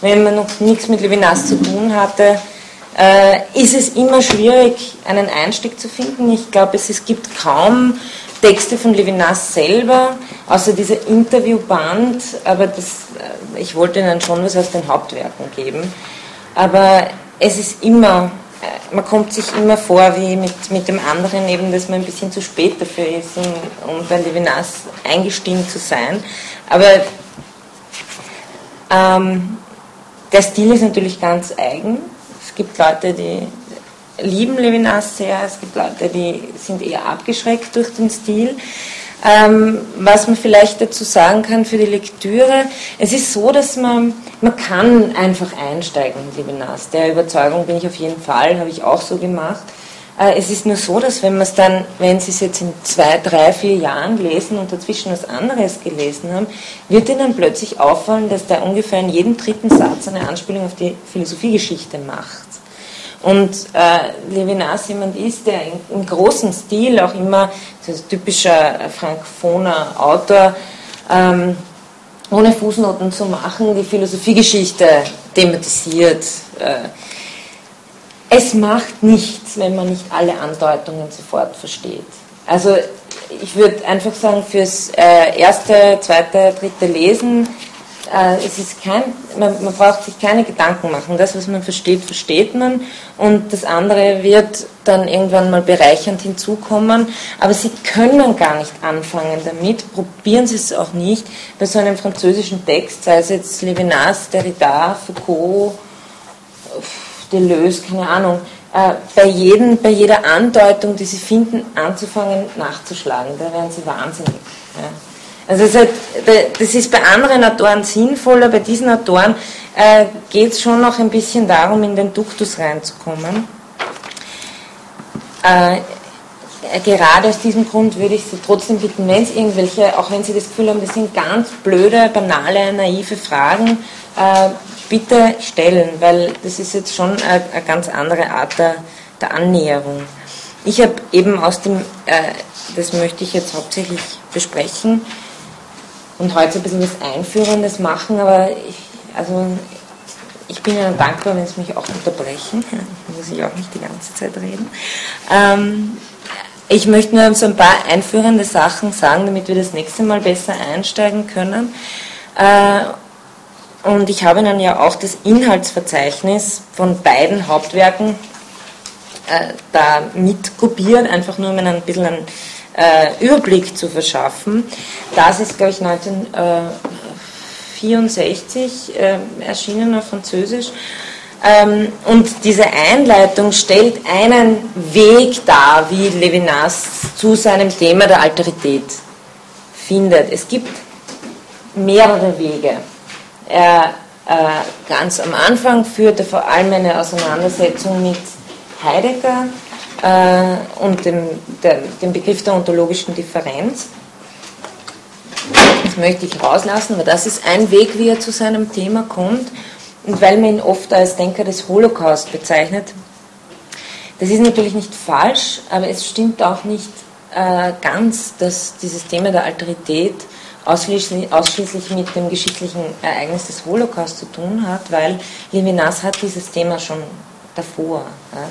wenn man noch nichts mit Levinas zu tun hatte, äh, ist es immer schwierig, einen Einstieg zu finden. Ich glaube, es, es gibt kaum Texte von Levinas selber, außer dieser Interviewband, aber das, äh, ich wollte Ihnen schon was aus den Hauptwerken geben. Aber es ist immer, äh, man kommt sich immer vor wie mit, mit dem anderen eben, dass man ein bisschen zu spät dafür ist, um, um bei Levinas eingestiegen zu sein. Aber ähm, der Stil ist natürlich ganz eigen. Es gibt Leute, die lieben Levinas sehr, es gibt Leute, die sind eher abgeschreckt durch den Stil. Ähm, was man vielleicht dazu sagen kann für die Lektüre, es ist so, dass man, man kann einfach einsteigen in Levinas. Der Überzeugung bin ich auf jeden Fall, habe ich auch so gemacht. Äh, es ist nur so, dass wenn man es dann, wenn Sie es jetzt in zwei, drei, vier Jahren lesen und dazwischen was anderes gelesen haben, wird Ihnen plötzlich auffallen, dass der ungefähr in jedem dritten Satz eine Anspielung auf die Philosophiegeschichte macht. Und äh, Levinas jemand ist, der in, im großen Stil auch immer, so ein typischer frankophoner Autor, ähm, ohne Fußnoten zu machen, die Philosophiegeschichte thematisiert. Äh, es macht nichts, wenn man nicht alle Andeutungen sofort versteht. Also ich würde einfach sagen, fürs äh, erste, zweite, dritte Lesen äh, es ist kein, man, man, braucht sich keine Gedanken machen. Das, was man versteht, versteht man und das andere wird dann irgendwann mal bereichernd hinzukommen. Aber Sie können gar nicht anfangen damit, probieren Sie es auch nicht bei so einem französischen Text, sei es jetzt Levinas, Derrida, Foucault, Deleuze, keine Ahnung. Äh, bei, jedem, bei jeder Andeutung, die Sie finden, anzufangen nachzuschlagen. Da werden Sie wahnsinnig. Ja. Also das ist bei anderen Autoren sinnvoller, bei diesen Autoren äh, geht es schon noch ein bisschen darum, in den Duktus reinzukommen. Äh, gerade aus diesem Grund würde ich Sie trotzdem bitten, wenn es irgendwelche, auch wenn Sie das Gefühl haben, das sind ganz blöde, banale, naive Fragen, äh, bitte stellen, weil das ist jetzt schon eine, eine ganz andere Art der, der Annäherung. Ich habe eben aus dem, äh, das möchte ich jetzt hauptsächlich besprechen, und heute ein bisschen was Einführendes machen, aber ich, also ich bin Ihnen dankbar, wenn Sie mich auch unterbrechen. Da muss ich auch nicht die ganze Zeit reden. Ähm, ich möchte nur so ein paar einführende Sachen sagen, damit wir das nächste Mal besser einsteigen können. Äh, und ich habe Ihnen ja auch das Inhaltsverzeichnis von beiden Hauptwerken äh, da mit einfach nur um Ihnen ein bisschen einen äh, Überblick zu verschaffen. Das ist, glaube ich, 1964 äh, erschienen auf Französisch. Ähm, und diese Einleitung stellt einen Weg dar, wie Levinas zu seinem Thema der Alterität findet. Es gibt mehrere Wege. Er äh, ganz am Anfang führte vor allem eine Auseinandersetzung mit Heidegger, äh, und dem, der, dem Begriff der ontologischen Differenz. Das möchte ich rauslassen, aber das ist ein Weg, wie er zu seinem Thema kommt. Und weil man ihn oft als Denker des Holocaust bezeichnet, das ist natürlich nicht falsch, aber es stimmt auch nicht äh, ganz, dass dieses Thema der Alterität ausschließlich, ausschließlich, mit dem geschichtlichen Ereignis des Holocaust zu tun hat, weil Levinas hat dieses Thema schon davor. Ja.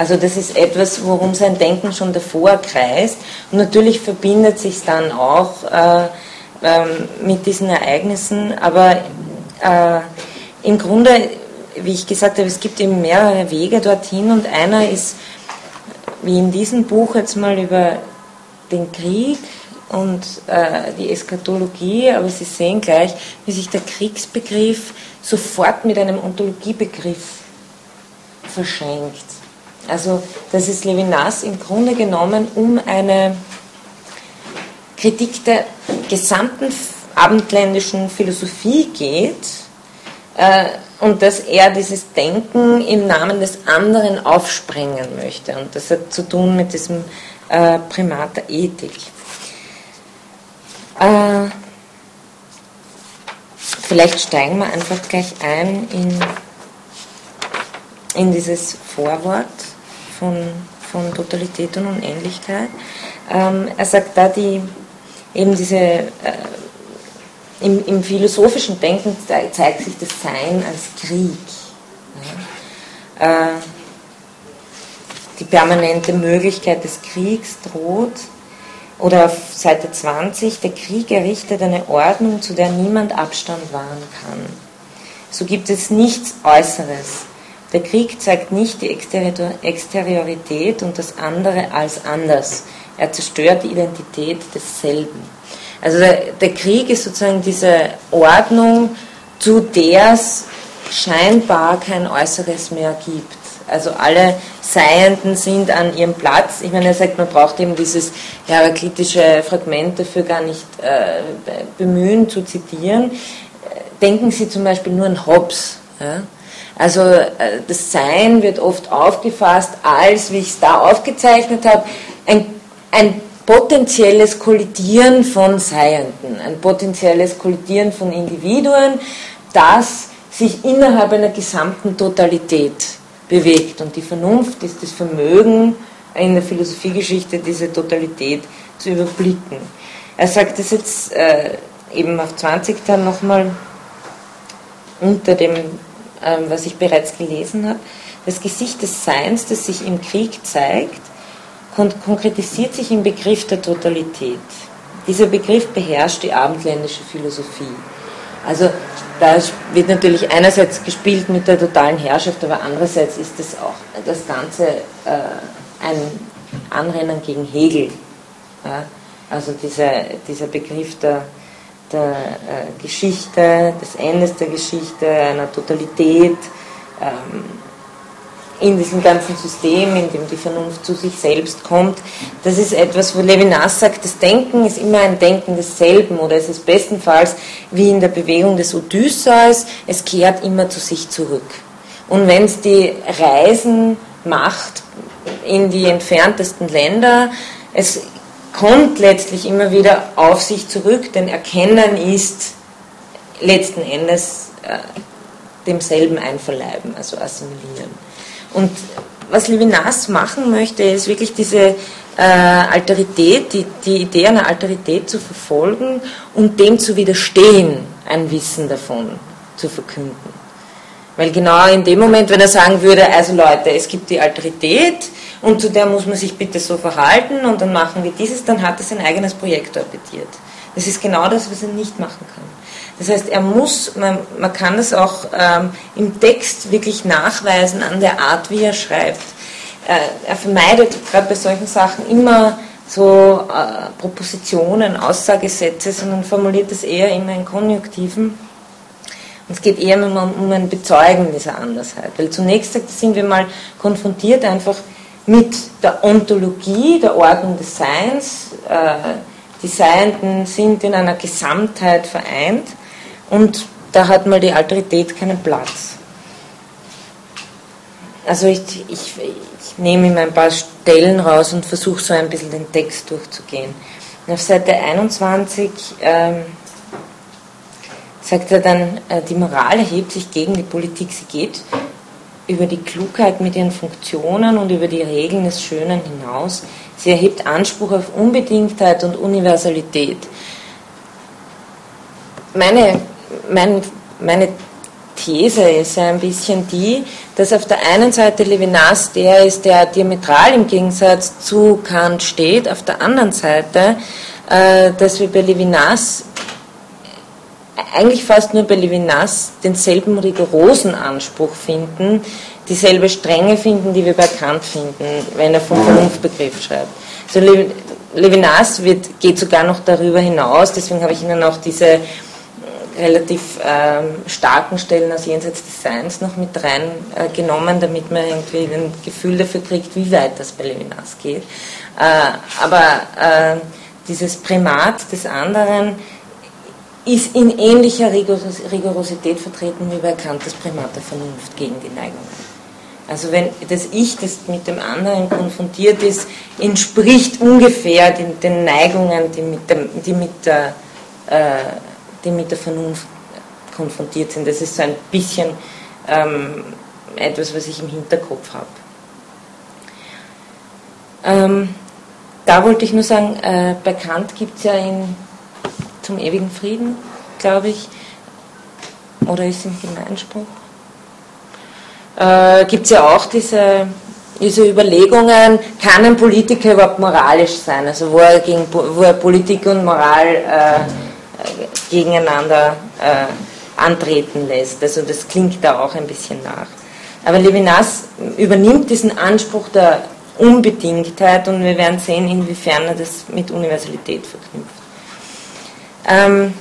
Also das ist etwas, worum sein Denken schon davor kreist. Und natürlich verbindet sich dann auch äh, äh, mit diesen Ereignissen, aber äh, im Grunde, wie ich gesagt habe, es gibt eben mehrere Wege dorthin und einer ist, wie in diesem Buch jetzt mal über den Krieg und äh, die Eskatologie, aber Sie sehen gleich, wie sich der Kriegsbegriff sofort mit einem Ontologiebegriff verschränkt. Also, dass es Levinas im Grunde genommen um eine Kritik der gesamten abendländischen Philosophie geht äh, und dass er dieses Denken im Namen des anderen aufsprengen möchte. Und das hat zu tun mit diesem äh, Primat der Ethik. Äh, vielleicht steigen wir einfach gleich ein in, in dieses Vorwort von, von Totalität und Unendlichkeit. Ähm, er sagt da, die, eben diese, äh, im, im, philosophischen Denken zeigt sich das Sein als Krieg. Ja. Äh, die permanente Möglichkeit des Kriegs droht. Oder auf Seite 20, der Krieg errichtet eine Ordnung, zu der niemand Abstand wahren kann. So gibt es nichts Äußeres, der Krieg zeigt nicht die Exteriorität und das andere als anders. Er zerstört die Identität desselben. Also der, der Krieg ist sozusagen diese Ordnung, zu der es scheinbar kein Äußeres mehr gibt. Also alle Seienden sind an ihrem Platz. Ich meine, er sagt, man braucht eben dieses heraklitische Fragment dafür gar nicht äh, bemühen zu zitieren. Denken Sie zum Beispiel nur an Hobbes. Ja? Also äh, das Sein wird oft aufgefasst als, wie ich es da aufgezeichnet habe, ein, ein potenzielles Kollidieren von Seienden, ein potenzielles Kollidieren von Individuen, das sich innerhalb einer gesamten Totalität bewegt. Und die Vernunft ist das Vermögen in der Philosophiegeschichte, diese Totalität zu überblicken. Er sagt das jetzt äh, eben auf 20 dann nochmal unter dem was ich bereits gelesen habe. Das Gesicht des Seins, das sich im Krieg zeigt, konkretisiert sich im Begriff der Totalität. Dieser Begriff beherrscht die abendländische Philosophie. Also da wird natürlich einerseits gespielt mit der totalen Herrschaft, aber andererseits ist das auch das Ganze äh, ein Anrennen gegen Hegel. Ja? Also dieser, dieser Begriff der der äh, Geschichte, des Endes der Geschichte, einer Totalität, ähm, in diesem ganzen System, in dem die Vernunft zu sich selbst kommt. Das ist etwas, wo Levinas sagt, das Denken ist immer ein Denken desselben oder es ist bestenfalls wie in der Bewegung des Odysseus, es kehrt immer zu sich zurück. Und wenn es die Reisen macht in die entferntesten Länder, es kommt letztlich immer wieder auf sich zurück, denn Erkennen ist letzten Endes äh, demselben einverleiben, also assimilieren. Und was Levinas machen möchte, ist wirklich diese äh, Alterität, die, die Idee einer Alterität zu verfolgen und dem zu widerstehen, ein Wissen davon zu verkünden. Weil genau in dem Moment, wenn er sagen würde, also Leute, es gibt die Alterität, und zu der muss man sich bitte so verhalten und dann machen wir dieses, dann hat er sein eigenes Projekt orbitiert. Das ist genau das, was er nicht machen kann. Das heißt, er muss, man, man kann das auch ähm, im Text wirklich nachweisen an der Art, wie er schreibt. Äh, er vermeidet gerade bei solchen Sachen immer so äh, Propositionen, Aussagesätze, sondern formuliert das eher immer in Konjunktiven. Und es geht eher um, um ein Bezeugen dieser Andersheit. Weil zunächst sind wir mal konfrontiert einfach mit der Ontologie, der Ordnung des Seins. Äh, die Seienden sind in einer Gesamtheit vereint und da hat mal die Alterität keinen Platz. Also ich, ich, ich nehme ihm ein paar Stellen raus und versuche so ein bisschen den Text durchzugehen. Und auf Seite 21 ähm, sagt er dann, äh, die Moral erhebt sich gegen die Politik, sie geht über die Klugheit mit ihren Funktionen und über die Regeln des Schönen hinaus. Sie erhebt Anspruch auf Unbedingtheit und Universalität. Meine, mein, meine These ist ein bisschen die, dass auf der einen Seite Levinas der ist, der diametral im Gegensatz zu Kant steht, auf der anderen Seite, äh, dass wir bei Levinas eigentlich fast nur bei Levinas denselben rigorosen Anspruch finden, dieselbe Strenge finden, die wir bei Kant finden, wenn er vom Vernunftbegriff schreibt. Also Levinas wird, geht sogar noch darüber hinaus, deswegen habe ich Ihnen auch diese relativ ähm, starken Stellen aus Jenseits des Seins noch mit reingenommen, äh, damit man irgendwie ein Gefühl dafür kriegt, wie weit das bei Levinas geht. Äh, aber äh, dieses Primat des anderen ist in ähnlicher Rigorosität vertreten wie bei Kant das Primat der Vernunft gegen die Neigung. Also wenn das Ich, das mit dem anderen konfrontiert ist, entspricht ungefähr den, den Neigungen, die mit, der, die, mit der, äh, die mit der Vernunft konfrontiert sind. Das ist so ein bisschen ähm, etwas, was ich im Hinterkopf habe. Ähm, da wollte ich nur sagen, äh, bei Kant gibt es ja in Zum ewigen Frieden, glaube ich, oder ist im Gemeinspruch, äh, gibt es ja auch diese, diese Überlegungen, kann ein Politiker überhaupt moralisch sein? Also wo er, gegen, wo er Politik und Moral äh, gegeneinander äh, antreten lässt. Also das klingt da auch ein bisschen nach. Aber Levinas übernimmt diesen Anspruch der Unbedingtheit und wir werden sehen, inwiefern er das mit Universalität verknüpft. Ähm,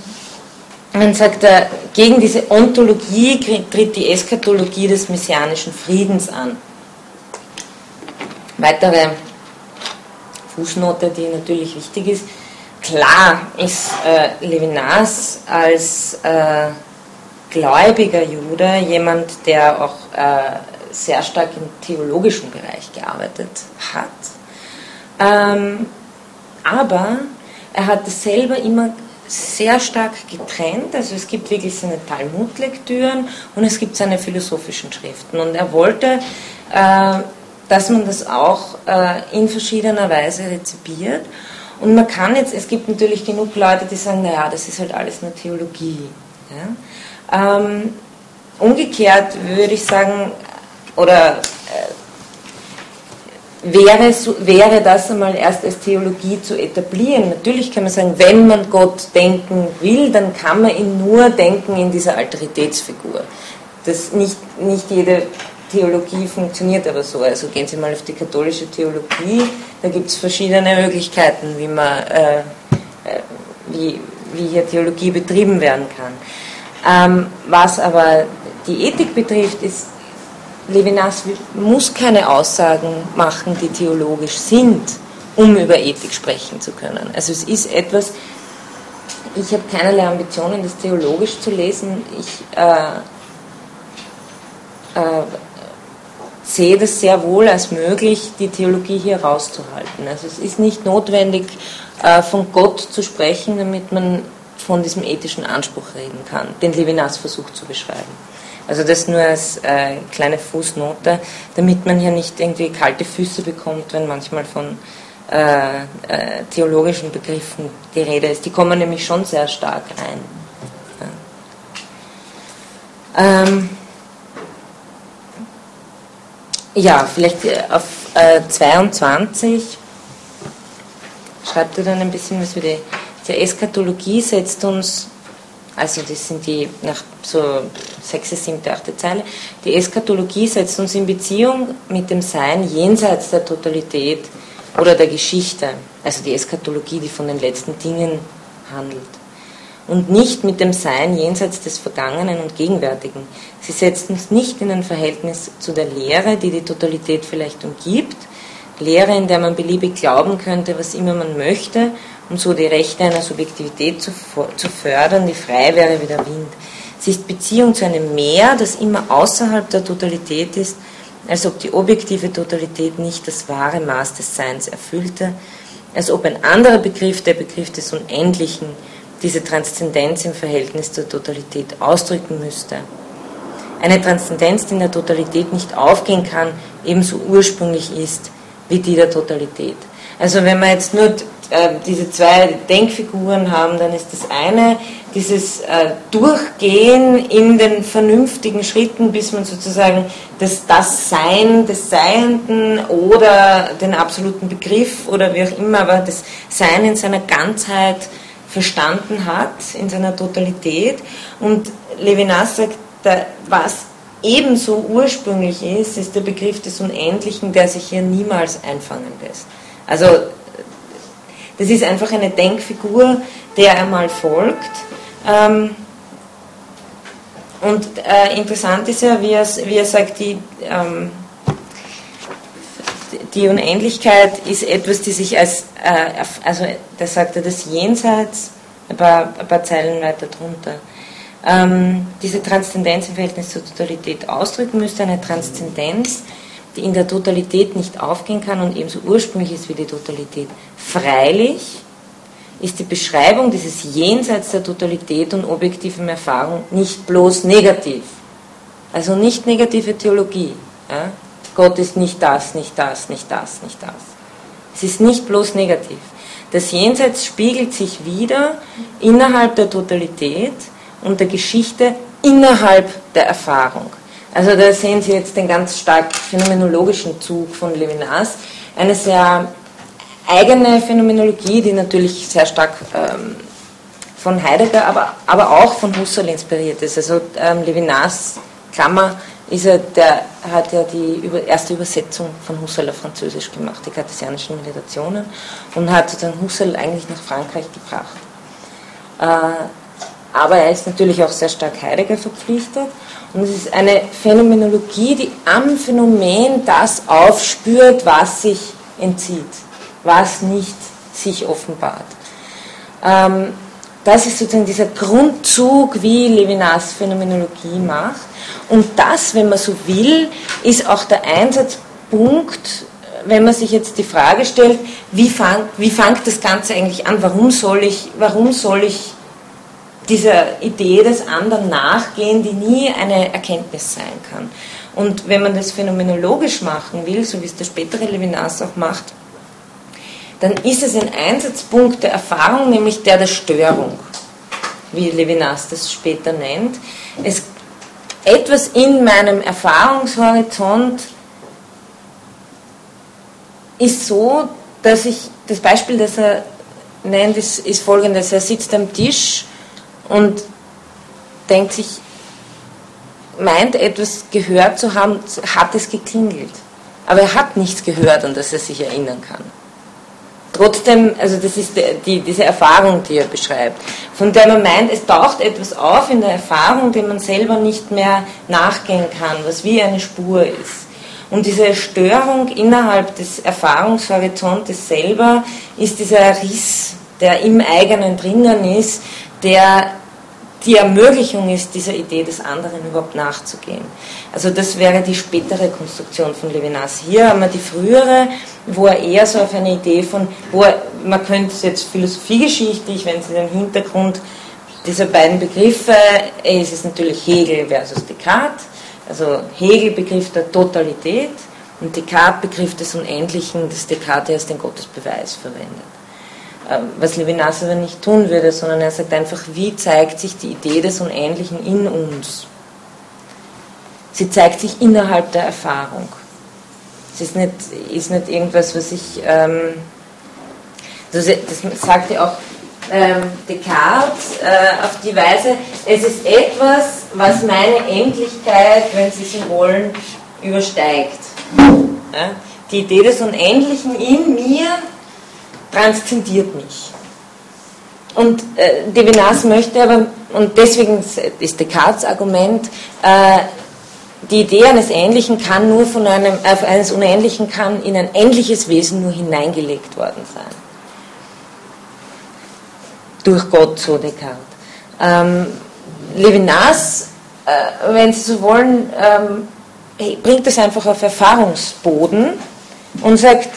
man sagt, äh, gegen diese Ontologie tritt die Eskatologie des messianischen Friedens an. Weitere Fußnote, die natürlich wichtig ist. Klar ist äh, Levinas als äh, gläubiger Jude jemand, der auch äh, sehr stark im theologischen Bereich gearbeitet hat. Ähm, aber er hat es selber immer sehr stark getrennt. Also es gibt wirklich seine Talmud-Lektüren und es gibt seine philosophischen Schriften. Und er wollte, äh, dass man das auch äh, in verschiedener Weise rezipiert. Und man kann jetzt, es gibt natürlich genug Leute, die sagen, naja, das ist halt alles nur Theologie. Ja? Ähm, umgekehrt würde ich sagen, oder äh, wäre, wäre das einmal erst als Theologie zu etablieren. Natürlich kann man sagen, wenn man Gott denken will, dann kann man ihn nur denken in dieser Alteritätsfigur. Das nicht, nicht jede Theologie funktioniert aber so. Also gehen Sie mal auf die katholische Theologie, da gibt es verschiedene Möglichkeiten, wie, man, äh, äh, wie, wie hier Theologie betrieben werden kann. Ähm, was aber die Ethik betrifft, ist Levinas muss keine Aussagen machen, die theologisch sind, um über Ethik sprechen zu können. Also es ist etwas, ich habe keinerlei Ambitionen, das theologisch zu lesen. Ich äh, äh, sehe das sehr wohl als möglich, die Theologie hier rauszuhalten. Also es ist nicht notwendig, äh, von Gott zu sprechen, damit man von diesem ethischen Anspruch reden kann, den Levinas versucht zu beschreiben. Also das nur als äh, kleine Fußnote, damit man hier nicht irgendwie kalte Füße bekommt, wenn manchmal von äh, äh, theologischen Begriffen die Rede ist. Die kommen nämlich schon sehr stark rein. Ja, ähm, ja vielleicht äh, auf 22 äh, schreibt er dann ein bisschen was über die, die Eskatologie setzt uns also das sind die nach so sechste, siebte, achte Zeile. Die Eskatologie setzt uns in Beziehung mit dem Sein jenseits der Totalität oder der Geschichte. Also die Eskatologie, die von den letzten Dingen handelt. Und nicht mit dem Sein jenseits des Vergangenen und Gegenwärtigen. Sie setzt uns nicht in ein Verhältnis zu der Lehre, die die Totalität vielleicht umgibt, Lehre, in der man beliebig glauben könnte, was immer man möchte um so die Rechte einer Subjektivität zu, zu fördern, die frei wäre wie der Wind. Sie ist Beziehung zu einem Meer, das immer außerhalb der Totalität ist, als ob die objektive Totalität nicht das wahre Maß des Seins erfüllte, als ob ein anderer Begriff, der Begriff des Unendlichen, diese Transzendenz im Verhältnis zur Totalität ausdrücken müsste. Eine Transzendenz, die in der Totalität nicht aufgehen kann, ebenso ursprünglich ist wie die der Totalität. Also wenn man jetzt nur äh, diese zwei Denkfiguren haben, dann ist das eine dieses äh, Durchgehen in den vernünftigen Schritten, bis man sozusagen das, das Sein des Seienden oder den absoluten Begriff oder wie auch immer, aber das Sein in seiner Ganzheit verstanden hat, in seiner Totalität. Und Levinas sagt, was ebenso ursprünglich ist, ist der Begriff des Unendlichen, der sich hier niemals einfangen lässt. Also das ist einfach eine Denkfigur, der er mal folgt. Ähm, und äh, interessant ist ja, wie er, wie er sagt, die, ähm, die Unendlichkeit ist etwas, die sich als, äh, also da sagt er das Jenseits, ein paar, ein paar Zeilen weiter drunter, ähm, diese Transzendenz im Verhältnis zur Totalität ausdrücken müsste, eine Transzendenz, die in der Totalität nicht aufgehen kann und ebenso ursprünglich ist wie die Totalität. Freilich ist die Beschreibung dieses Jenseits der Totalität und objektiven Erfahrung nicht bloß negativ. Also nicht negative Theologie. Ja? Gott ist nicht das, nicht das, nicht das, nicht das. Es ist nicht bloß negativ. Das Jenseits spiegelt sich wieder innerhalb der Totalität und der Geschichte innerhalb der Erfahrung. Also da sehen Sie jetzt den ganz stark phänomenologischen Zug von Levinas, eine sehr eigene Phänomenologie, die natürlich sehr stark ähm, von Heidegger, aber, aber auch von Husserl inspiriert ist. Also ähm, Levinas, Klammer, ist er, der hat ja die erste Übersetzung von Husserl auf Französisch gemacht, die kartesianischen Meditationen, und hat sozusagen Husserl eigentlich nach Frankreich gebracht. Äh, aber er ist natürlich auch sehr stark Heidegger verpflichtet. Und es ist eine Phänomenologie, die am Phänomen das aufspürt, was sich entzieht, was nicht sich offenbart. Ähm, das ist sozusagen dieser Grundzug, wie Levinas Phänomenologie macht. Und das, wenn man so will, ist auch der Einsatzpunkt, wenn man sich jetzt die Frage stellt, wie, fang, wie fängt das Ganze eigentlich an? Warum soll ich, warum soll ich dieser Idee des anderen nachgehen, die nie eine Erkenntnis sein kann. Und wenn man das phänomenologisch machen will, so wie es der spätere Levinas auch macht, dann ist es ein Einsatzpunkt der Erfahrung, nämlich der der Störung, wie Levinas das später nennt. Es, etwas in meinem Erfahrungshorizont ist so, dass ich, das Beispiel, das er nennt, ist, ist folgendes, er sitzt am Tisch und denkt sich, meint etwas gehört zu haben, hat es geklingelt. Aber er hat nichts gehört, an das er sich erinnern kann. Trotzdem, also das ist die, die, diese Erfahrung, die er beschreibt, von der man meint, es taucht etwas auf in der Erfahrung, dem man selber nicht mehr nachgehen kann, was wie eine Spur ist. Und diese Störung innerhalb des Erfahrungshorizontes selber ist dieser Riss, der im eigenen drinnen ist, der die Ermöglichung ist, dieser Idee des anderen überhaupt nachzugehen. Also das wäre die spätere Konstruktion von Levinas. Hier haben wir die frühere, wo er eher so auf eine Idee von, wo er, man könnte es jetzt philosophiegeschichtlich, wenn Sie den Hintergrund dieser beiden Begriffe, es ist natürlich Hegel versus Descartes, also Hegel Begriff der Totalität und Descartes Begriff des Unendlichen, das Descartes als den Gottesbeweis verwendet. Ähm, was Levinas aber nicht tun würde, sondern er sagt einfach, wie zeigt sich die Idee des Unendlichen in uns? Sie zeigt sich innerhalb der Erfahrung. Es ist nicht, ist nicht irgendwas, was ich, ähm, das, das sagt ja auch ähm, Descartes äh, auf die Weise, es ist etwas, was meine Endlichkeit, wenn Sie so wollen, übersteigt. Ja? Die Idee des Unendlichen in mir transzendiert mich. Und äh, Devinas möchte aber, und deswegen ist Descartes Argument, äh, die Idee eines Ähnlichen kann nur von einem, äh, eines Unähnlichen kann in ein ähnliches Wesen nur hineingelegt worden sein. Durch Gott, so Descartes. Ähm, Levinas, äh, wenn Sie so wollen, ähm, bringt das einfach auf Erfahrungsboden und sagt,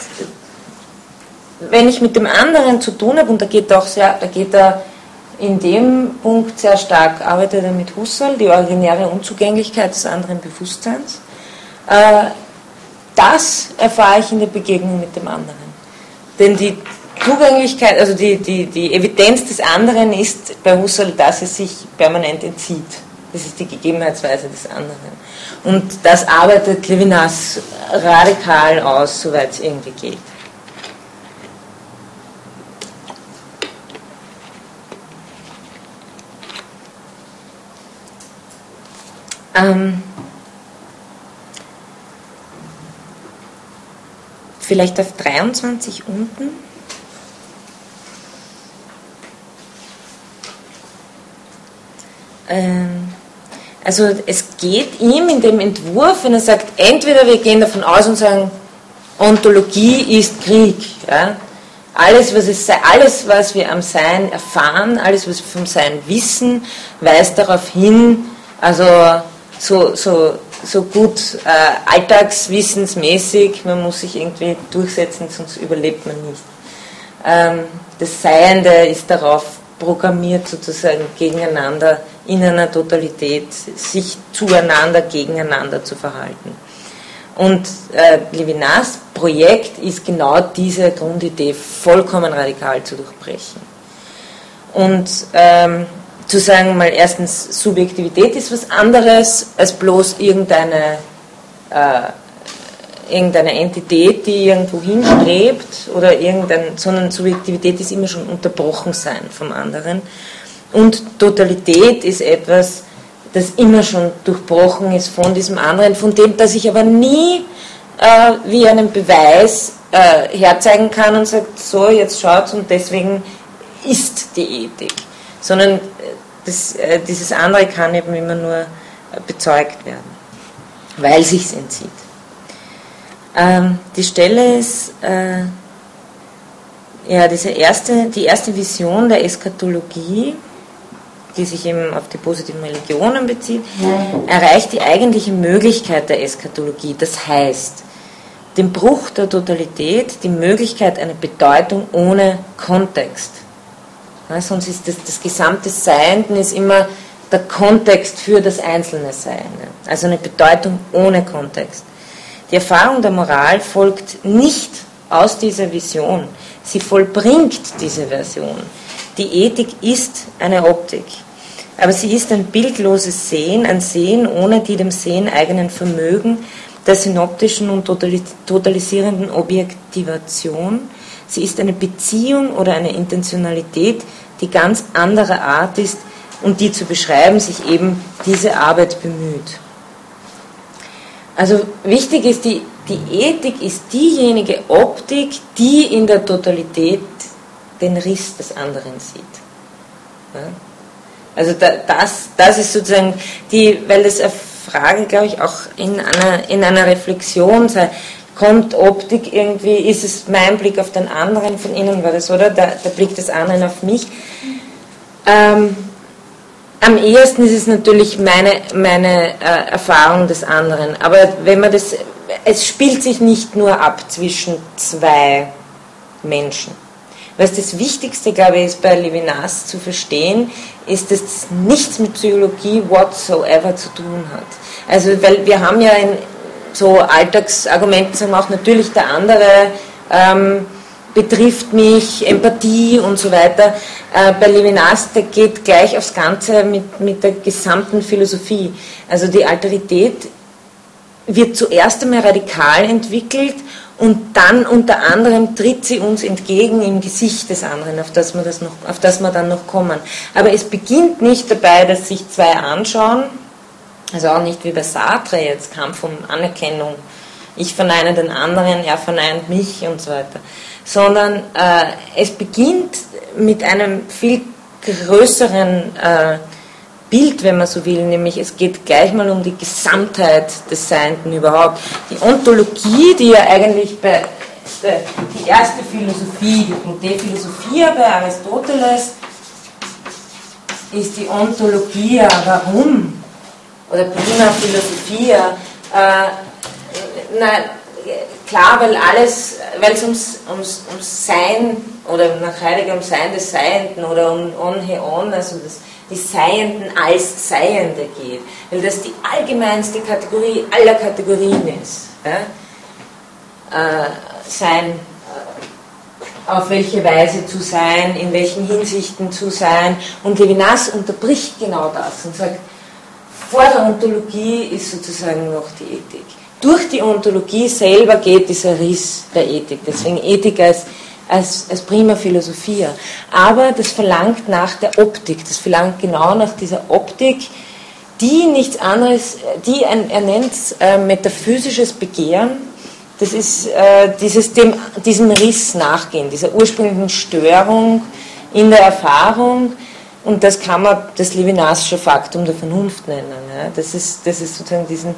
wenn ich mit dem anderen zu tun habe, und da geht er auch sehr, da geht er in dem Punkt sehr stark, arbeitet er mit Husserl, die originäre Unzugänglichkeit des anderen Bewusstseins. Äh, das erfahre ich in der Begegnung mit dem anderen. Denn die Zugänglichkeit, also die, die, die Evidenz des anderen ist bei Husserl, dass es sich permanent entzieht. Das ist die Gegebenheitsweise des anderen. Und das arbeitet Levinas radikal aus, soweit es irgendwie geht. Ähm, vielleicht auf 23 unten. Ähm, Also es geht ihm in dem Entwurf, wenn er sagt, entweder wir gehen davon aus und sagen, Ontologie ist Krieg. Ja? Alles, was es alles, was wir am Sein erfahren, alles, was wir vom Sein wissen, weist darauf hin, also so, so, so gut äh, alltagswissensmäßig, man muss sich irgendwie durchsetzen, sonst überlebt man nicht. Ähm, das Seiende ist darauf programmiert, sozusagen gegeneinander in einer Totalität sich zueinander, gegeneinander zu verhalten. Und äh, Levinas Projekt ist genau diese Grundidee vollkommen radikal zu durchbrechen. Und ähm, zu sagen, mal erstens, Subjektivität ist was anderes als bloß irgendeine, äh, irgendeine Entität, die irgendwo hinstrebt, oder irgendein, sondern Subjektivität ist immer schon unterbrochen sein vom anderen. Und Totalität ist etwas, das immer schon durchbrochen ist von diesem anderen, von dem, das ich aber nie äh, wie einen Beweis äh, herzeigen kann und sagt, so, jetzt schaut und deswegen ist die Ethik. Sondern äh, das, äh, dieses andere kann eben immer nur äh, bezeugt werden, weil sich entzieht. Ähm, die Stelle ist, äh, ja, diese erste, die erste Vision der Eskatologie, die sich eben auf die positiven Religionen bezieht, erreicht die eigentliche Möglichkeit der Eskatologie. Das heißt, den Bruch der Totalität, die Möglichkeit einer Bedeutung ohne Kontext. Ja, sonst ist das, das gesamte Seiende ist immer der Kontext für das einzelne Seiende. Also eine Bedeutung ohne Kontext. Die Erfahrung der Moral folgt nicht aus dieser Vision. Sie vollbringt diese Version. Die Ethik ist eine Optik. Aber sie ist ein bildloses Sehen, ein Sehen ohne die dem Sehen eigenen Vermögen der synoptischen und totalisierenden Objektivation. Sie ist eine Beziehung oder eine Intentionalität, die ganz anderer Art ist und die zu beschreiben sich eben diese Arbeit bemüht. Also wichtig ist, die, die Ethik ist diejenige Optik, die in der Totalität den Riss des anderen sieht. Ja? Also da, das, das ist sozusagen die, weil das eine Frage, glaube ich, auch in einer, in einer Reflexion sei, kommt Optik irgendwie, ist es mein Blick auf den anderen, von innen war das, oder? Der, der Blick des anderen auf mich. Ähm, am ehesten ist es natürlich meine, meine äh, Erfahrung des anderen. Aber wenn man das, es spielt sich nicht nur ab zwischen zwei Menschen. Was das Wichtigste, glaube ich, ist bei Levinas zu verstehen, ist, dass es nichts mit Psychologie whatsoever zu tun hat. Also, weil wir haben ja in so Alltagsargumenten sagen auch natürlich der andere ähm, betrifft mich, Empathie und so weiter. Äh, bei Levinas, der geht gleich aufs Ganze mit, mit der gesamten Philosophie. Also die Alterität wird zuerst einmal radikal entwickelt und dann unter anderem tritt sie uns entgegen im Gesicht des anderen, auf das, wir das noch, auf das wir dann noch kommen. Aber es beginnt nicht dabei, dass sich zwei anschauen, also auch nicht wie bei Sartre jetzt, Kampf um Anerkennung, ich verneine den anderen, er verneint mich und so weiter, sondern äh, es beginnt mit einem viel größeren äh, Bild, wenn man so will, nämlich es geht gleich mal um die Gesamtheit des Seienden überhaupt. Die Ontologie, die ja eigentlich bei der, die erste Philosophie, die De bei Aristoteles, ist die Ontologie, warum? Oder prima Philosophia. Äh, na, klar, weil alles, weil es ums, ums, ums Sein oder nach Heidegger um Sein des Seienden oder um On He On, also das die Seienden als Seiende geht, weil das die allgemeinste Kategorie aller Kategorien ist. Ja? Äh, sein, äh, auf welche Weise zu sein, in welchen Hinsichten zu sein. Und Levinas unterbricht genau das und sagt, vor der Ontologie ist sozusagen noch die Ethik. Durch die Ontologie selber geht dieser Riss der Ethik. Deswegen Ethik als als, als prima Philosophia. Aber das verlangt nach der Optik, das verlangt genau nach dieser Optik, die nichts anderes, die ein, er nennt äh, metaphysisches Begehren, das ist äh, dieses, dem, diesem Riss nachgehen, dieser ursprünglichen Störung in der Erfahrung, und das kann man das Levinasche Faktum der Vernunft nennen. Ja. Das, ist, das ist sozusagen diesen,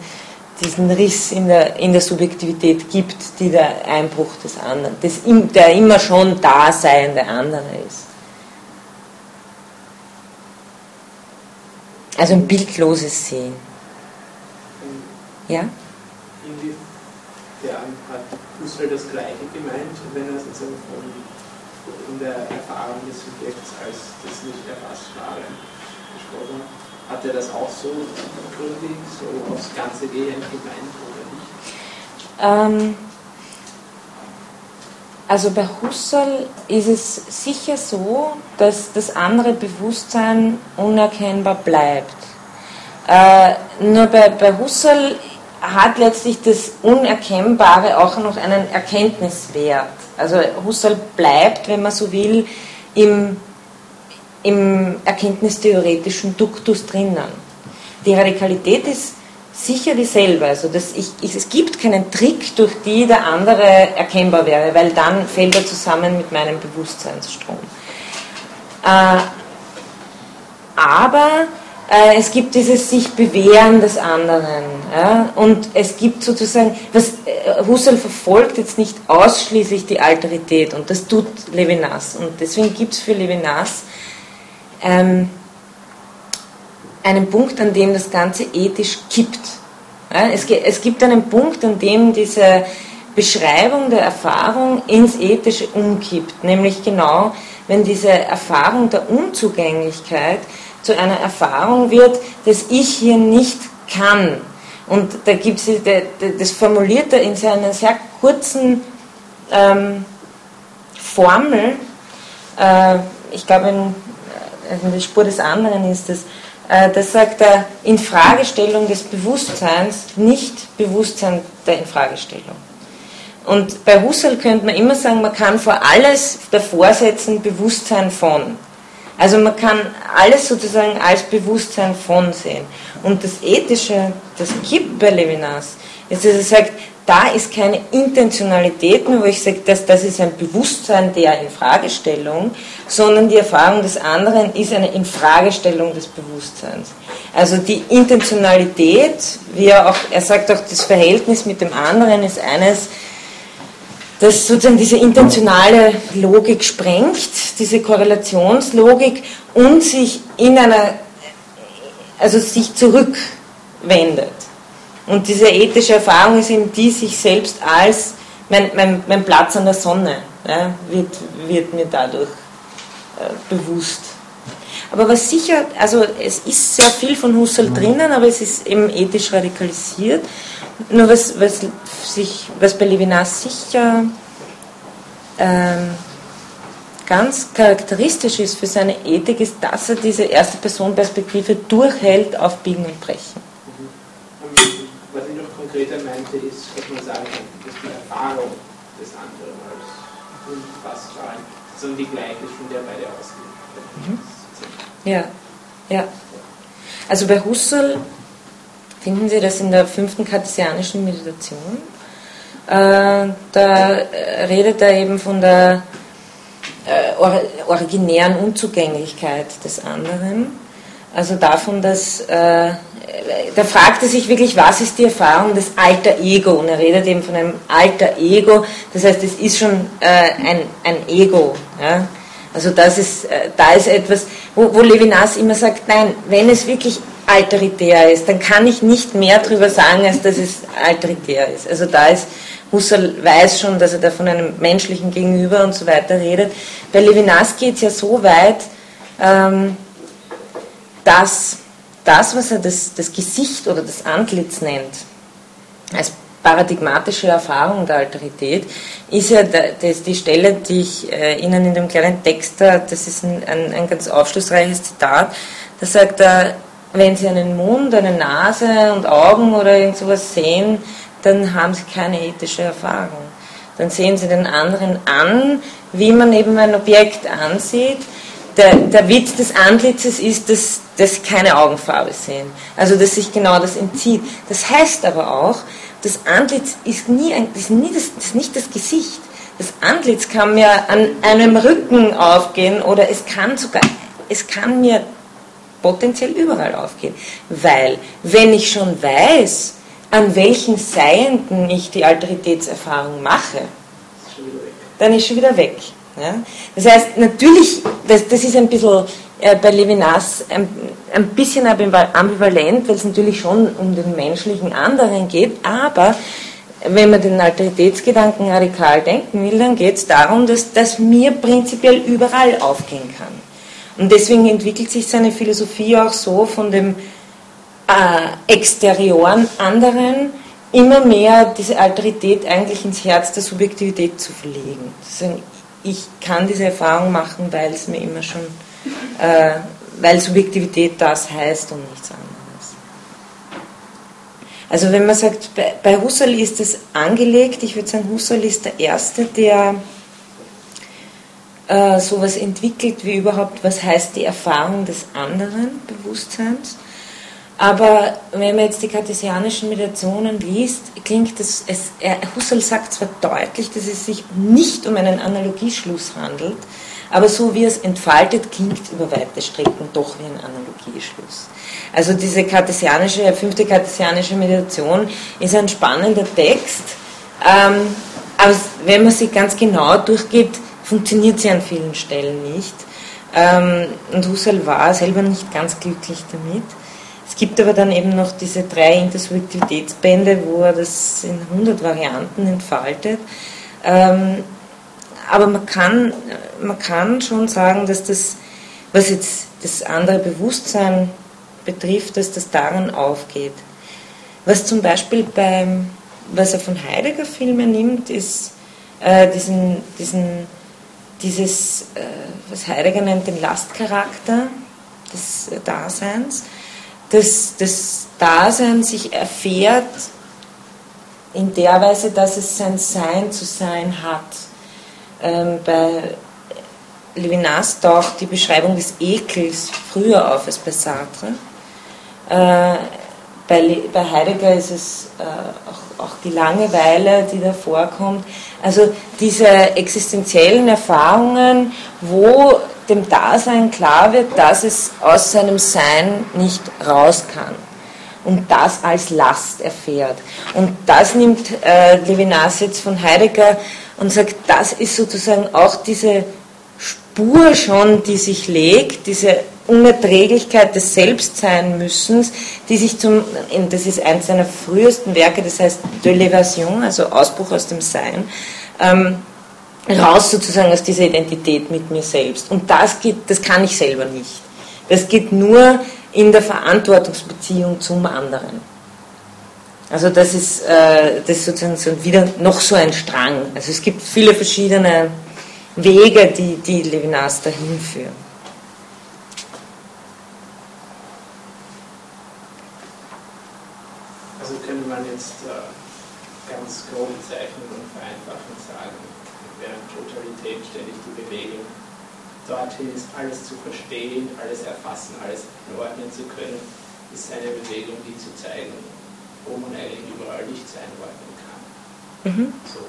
diesen Riss in der, in der Subjektivität gibt, die der Einbruch des anderen, des, der immer schon Daseiende andere ist. Also ein bildloses Sehen. Ja? Der hat Husserl das Gleiche gemeint, wenn er sozusagen von in der Erfahrung des Subjekts als das nicht Erfassbare gesprochen hat. Er das auch so gründlich, so aufs ganze Gehen gemeint oder nicht? Ähm, also bei Husserl ist es sicher so, dass das andere Bewusstsein unerkennbar bleibt. Äh, nur bei, bei Husserl hat letztlich das Unerkennbare auch noch einen Erkenntniswert. Also Husserl bleibt, wenn man so will, im, im erkenntnistheoretischen Duktus drinnen. Die Radikalität ist sicher dieselbe. Also das, ich, ich, es gibt keinen Trick, durch die der andere erkennbar wäre, weil dann fällt er zusammen mit meinem Bewusstseinsstrom. Äh, aber es gibt dieses sich bewähren des anderen. Ja? Und es gibt sozusagen, was äh, Husserl verfolgt jetzt nicht ausschließlich die Alterität und das tut Levinas. Und deswegen gibt es für Levinas ähm, einen Punkt, an dem das Ganze ethisch kippt. Ja? Es, es gibt einen Punkt, an dem diese Beschreibung der Erfahrung ins Ethische umkippt, nämlich genau, wenn diese Erfahrung der Unzugänglichkeit zu einer Erfahrung wird, dass ich hier nicht kann. Und da gibt es, das formuliert er in seiner sehr kurzen ähm, Formel, äh, ich glaube in, in der Spur des anderen ist es, äh, das sagt er, Infragestellung des Bewusstseins, nicht Bewusstsein der Infragestellung. Und bei Husserl könnte man immer sagen, man kann vor alles davor setzen Bewusstsein von. Also man kann alles sozusagen als Bewusstsein von sehen. Und das Ethische, das gibt bei Levinas, ist, dass er sagt, da ist keine Intentionalität, nur wo ich sage, dass das ist ein Bewusstsein der Infragestellung, sondern die Erfahrung des anderen ist eine Infragestellung des Bewusstseins. Also die Intentionalität, wie er auch, er sagt auch, das Verhältnis mit dem anderen ist eines, das sozusagen diese intentionale Logik sprengt, diese Korrelationslogik und sich in einer, also sich zurückwendet. Und diese ethische Erfahrung ist eben die, sich selbst als mein, mein, mein Platz an der Sonne ja, wird, wird mir dadurch äh, bewusst. Aber was sicher, also es ist sehr viel von Husserl drinnen, aber es ist eben ethisch radikalisiert. Nur was, was, sich, was bei Levinas sicher ähm, ganz charakteristisch ist für seine Ethik, ist, dass er diese erste Person-Perspektive durchhält auf Biegen und Brechen. Was ich noch konkreter meinte, ist, dass man sagen kann, dass die Erfahrung des anderen als unfassbar so die gleiche ist, von der beide ausgehen. Mhm. Ja, ja. Also bei Husserl finden Sie das in der fünften kartesianischen Meditation. Äh, da redet er eben von der äh, originären Unzugänglichkeit des anderen. Also davon, dass äh, da fragt er sich wirklich, was ist die Erfahrung des alter Ego? Und er redet eben von einem alter Ego, das heißt, es ist schon äh, ein, ein Ego. Ja? Also das ist, äh, da ist etwas, wo, wo Levinas immer sagt, nein, wenn es wirklich alteritär ist, dann kann ich nicht mehr darüber sagen, als dass es alteritär ist. Also da ist, Husserl weiß schon, dass er da von einem menschlichen Gegenüber und so weiter redet. Bei Levinas geht es ja so weit, ähm, dass das, was er das, das Gesicht oder das Antlitz nennt, als paradigmatische Erfahrung der Alterität, ist ja das die Stelle, die ich äh, Ihnen in dem kleinen Text, da, das ist ein, ein, ein ganz aufschlussreiches Zitat, da sagt er, wenn Sie einen Mund, eine Nase und Augen oder irgend sowas sehen, dann haben Sie keine ethische Erfahrung. Dann sehen Sie den anderen an, wie man eben ein Objekt ansieht. Der, der Witz des Antlitzes ist, dass, dass keine Augenfarbe sehen. Also, dass sich genau das entzieht. Das heißt aber auch, das Antlitz ist, nie ein, ist, nie das, ist nicht das Gesicht. Das Antlitz kann ja an einem Rücken aufgehen oder es kann sogar es kann mir potenziell überall aufgehen. Weil, wenn ich schon weiß, an welchen Seienden ich die Alteritätserfahrung mache, dann ist schon wieder weg. Ja? Das heißt, natürlich, das, das ist ein bisschen bei Levinas ein, ein bisschen ambivalent, weil es natürlich schon um den menschlichen anderen geht, aber wenn man den Alteritätsgedanken radikal denken will, dann geht es darum, dass das mir prinzipiell überall aufgehen kann. Und deswegen entwickelt sich seine Philosophie auch so von dem äh, exterioren anderen immer mehr diese Alterität eigentlich ins Herz der Subjektivität zu verlegen. Sagen, ich kann diese Erfahrung machen, weil es mir immer schon, äh, weil Subjektivität das heißt und nichts anderes. Also wenn man sagt, bei, bei Husserl ist es angelegt, ich würde sagen, Husserl ist der Erste, der äh, sowas entwickelt wie überhaupt, was heißt die Erfahrung des anderen Bewusstseins. Aber wenn man jetzt die kartesianischen Meditationen liest, klingt das, es, er, Husserl sagt zwar deutlich, dass es sich nicht um einen Analogieschluss handelt, aber so wie es entfaltet, klingt über weite Strecken doch wie ein Analogieschluss. Also diese kartesianische, fünfte kartesianische Meditation ist ein spannender Text, ähm, aber wenn man sie ganz genau durchgeht, funktioniert sie an vielen Stellen nicht. Ähm, und Husserl war selber nicht ganz glücklich damit. Es gibt aber dann eben noch diese drei Intersubjektivitätsbände, wo er das in 100 Varianten entfaltet. Ähm, aber man kann, man kann schon sagen, dass das, was jetzt das andere Bewusstsein betrifft, dass das daran aufgeht. Was zum Beispiel beim, was er von Heidegger Filme nimmt, ist äh, diesen, diesen, dieses, äh, was Heidegger nennt, den Lastcharakter des Daseins dass das Dasein sich erfährt in der Weise, dass es sein Sein zu sein hat. Ähm, bei Levinas taucht die Beschreibung des Ekels früher auf als bei Sartre. Äh, bei, bei, Heidegger ist es äh, auch, auch, die Langeweile, die da vorkommt. Also diese existenziellen Erfahrungen, wo dem Dasein klar wird, dass es aus seinem Sein nicht raus kann und das als Last erfährt. Und das nimmt äh, Levinas jetzt von Heidegger und sagt, das ist sozusagen auch diese Spur schon, die sich legt, diese Unerträglichkeit des Selbstseinmüssens, die sich zum, das ist eines seiner frühesten Werke, das heißt De l'Evasion, also Ausbruch aus dem Sein, ähm, raus sozusagen aus dieser Identität mit mir selbst. Und das geht, das kann ich selber nicht. Das geht nur in der Verantwortungsbeziehung zum anderen. Also das ist, äh, das ist sozusagen so wieder noch so ein Strang. Also es gibt viele verschiedene Wege, die, die Levinas dahin führen. Also könnte man jetzt äh, ganz grob zeichnen und vereinfachen sagen, während Totalität ständig die Bewegung dorthin ist, alles zu verstehen, alles erfassen, alles ordnen zu können, ist eine Bewegung, die zu zeigen, wo man eigentlich überall nicht sein ordnen kann. Mhm. So.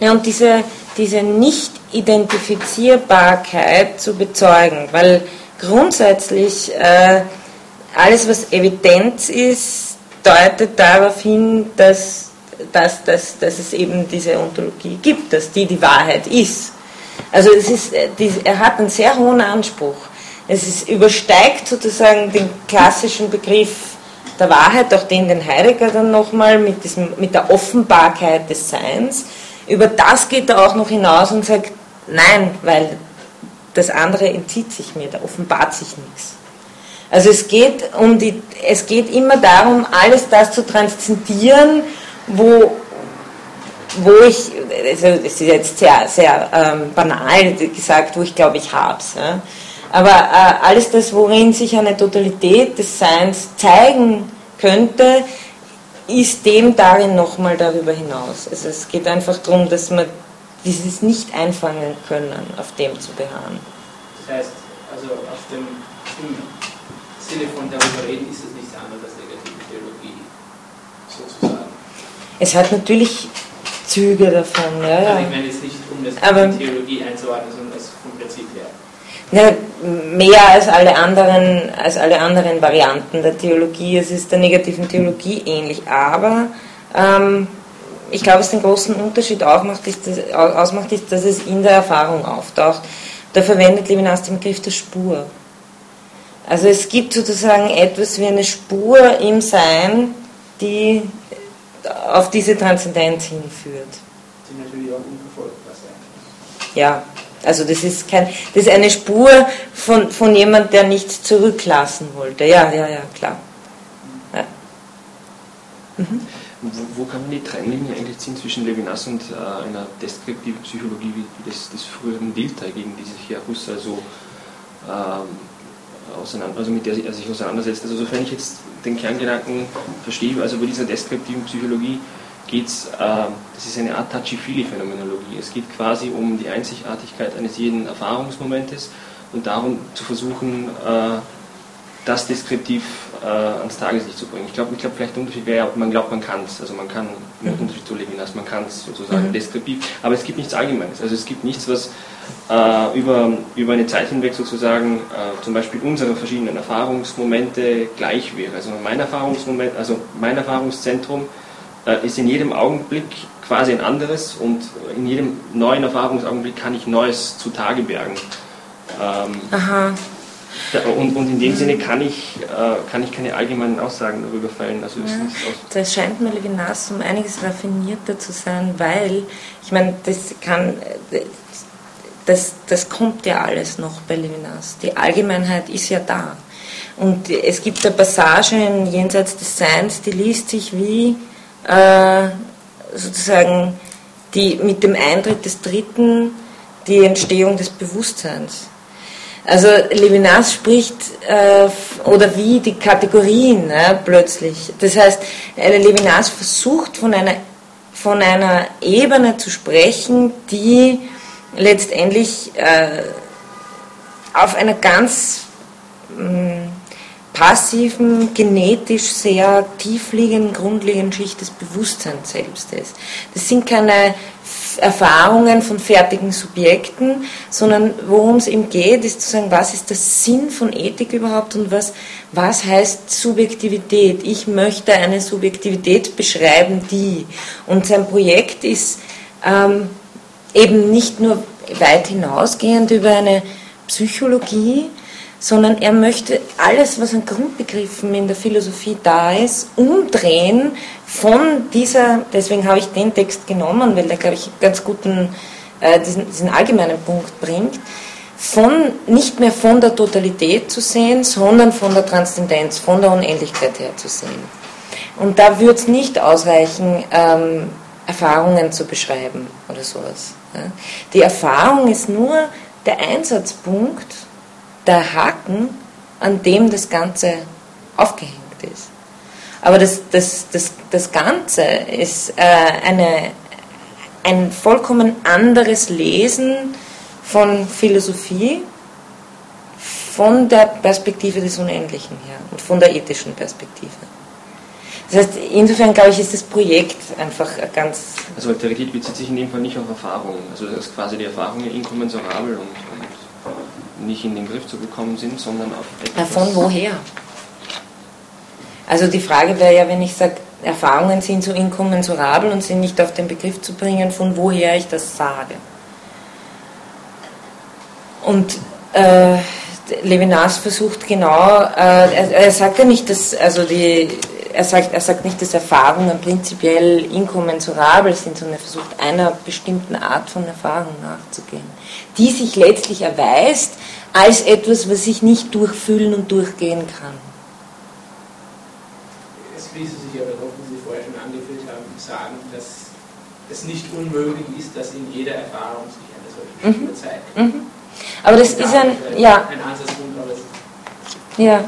Ja, und diese, diese Nicht-Identifizierbarkeit zu bezeugen, weil grundsätzlich äh, alles, was Evidenz ist, deutet darauf hin, dass, dass, dass, dass es eben diese Ontologie gibt, dass die die Wahrheit ist. Also es ist, äh, er hat einen sehr hohen Anspruch. Es ist, übersteigt sozusagen den klassischen Begriff der Wahrheit, auch den den Heidegger dann nochmal mit, mit der Offenbarkeit des Seins, über das geht er auch noch hinaus und sagt, nein, weil das andere entzieht sich mir, da offenbart sich nichts. Also es geht, um die, es geht immer darum, alles das zu transzendieren, wo, wo ich, also es ist jetzt sehr, sehr ähm, banal gesagt, wo ich glaube, ich habe es. Ja. Aber äh, alles das, worin sich eine Totalität des Seins zeigen könnte, ist dem darin nochmal darüber hinaus. Also es geht einfach darum, dass man dieses nicht einfangen können, auf dem zu beharren. Das heißt, also auf dem, im Sinne von darüber reden ist es nichts anderes als negative Theologie, sozusagen. Es hat natürlich Züge davon, ja, ja. Also ich meine jetzt nicht, um das Aber, Theologie einzuordnen, sondern das vom Prinzip her. Ja, mehr als alle anderen, als alle anderen Varianten der Theologie. Es ist der negativen Theologie ähnlich, aber ähm, ich glaube, was den großen Unterschied aufmacht, ist, dass, ausmacht, ist, dass es in der Erfahrung auftaucht. Da verwendet Levinas den Begriff der Spur. Also es gibt sozusagen etwas wie eine Spur im Sein, die auf diese Transzendenz hinführt. Die natürlich auch unverfolgbar sein Ja, also das ist kein, das ist eine Spur von, von jemand, der nichts zurücklassen wollte. Ja, ja, ja, klar. Ja. Mhm. Wo, wo, kann man die Trennlinie eigentlich ziehen zwischen Levinas und äh, einer deskriptiven Psychologie wie, des, des früheren Dilthey, gegen die sich ja Husserl so ähm, auseinander, also mit der er sich auseinandersetzt. Also sofern ich jetzt den Kerngedanken verstehe, also bei dieser deskriptiven Psychologie geht es, äh, das ist eine Art Touchy-Feely-Phänomenologie. Es geht quasi um die Einzigartigkeit eines jeden Erfahrungsmomentes und darum zu versuchen, äh, das deskriptiv äh, ans Tageslicht zu bringen. Ich glaube, ich glaub, vielleicht der Unterschied wäre, man glaubt, man kann es. Also man kann, im Unterschied zu Levinas, man kann es sozusagen mhm. deskriptiv, aber es gibt nichts Allgemeines. Also es gibt nichts, was äh, über, über eine Zeit hinweg sozusagen äh, zum Beispiel unsere verschiedenen Erfahrungsmomente gleich wäre. Also mein Erfahrungsmoment, also mein Erfahrungszentrum ist in jedem Augenblick quasi ein anderes und in jedem neuen Erfahrungsaugenblick kann ich Neues zutage bergen. Ähm, Aha. Und, und, in dem Sinne kann ich, äh, kann ich keine allgemeinen Aussagen darüber fällen. Also ja, das scheint mir Levinas um einiges raffinierter zu sein, weil, ich meine, das kann, das, das kommt ja alles noch bei Levinas. Die Allgemeinheit ist ja da. Und es gibt eine Passage in Jenseits des Seins, die liest sich wie äh, sozusagen die, mit dem Eintritt des Dritten die Entstehung des Bewusstseins. Also Levinas spricht, äh, oder wie die Kategorien äh, plötzlich. Das heißt, Levinas versucht von einer, von einer Ebene zu sprechen, die letztendlich äh, auf einer ganz mh, mm, passiven, genetisch sehr tiefliegenden, grundlegenden Schicht des Bewusstseins selbst ist. Das sind keine Erfahrungen von fertigen Subjekten, sondern worum es ihm geht, ist zu sagen, was ist der Sinn von Ethik überhaupt und was, was heißt Subjektivität? Ich möchte eine Subjektivität beschreiben, die. Und sein Projekt ist ähm, eben nicht nur weit hinausgehend über eine Psychologie, sondern er möchte alles, was an Grundbegriffen in der Philosophie da ist, umdrehen von dieser, deswegen habe ich den Text genommen, weil der, glaube ich, ganz guten, äh, diesen, diesen allgemeinen Punkt bringt, von, nicht mehr von der Totalität zu sehen, sondern von der Transzendenz, von der Unendlichkeit her zu sehen. Und da würde es nicht ausreichen, ähm, Erfahrungen zu beschreiben oder sowas. Ja. Die Erfahrung ist nur der Einsatzpunkt der Haken, an dem das Ganze aufgehängt ist. Aber das, das, das, das Ganze ist äh, eine, ein vollkommen anderes Lesen von Philosophie, von der Perspektive des Unendlichen her und von der ethischen Perspektive. Das heißt, insofern glaube ich, ist das Projekt einfach ganz. Also Alterität bezieht sich in dem Fall nicht auf Erfahrungen. Also das ist quasi die Erfahrungen inkommensurabel und, und nicht in den Griff zu bekommen sind, sondern auf etwas. Von woher? Also die Frage wäre ja, wenn ich sage, Erfahrungen sind so inkommensurabel und sind nicht auf den Begriff zu bringen, von woher ich das sage. Und äh, Levinas versucht genau, äh, er, er, sagt ja nicht, dass, also die, er, sagt, er sagt nicht, dass Erfahrungen prinzipiell inkommensurabel sind, sondern er versucht einer bestimmten Art von Erfahrung nachzugehen, die sich letztlich erweist als etwas, was ich nicht durchfühlen und durchgehen kann. Es ließe sich aber doch, wie Sie vorher schon angeführt haben, sagen, dass es nicht unmöglich ist, dass in jeder Erfahrung sich eine solche Spur mhm. zeigt. Mhm. Aber das ist ein, ja. Ein Ansatzpunkt, aber ja.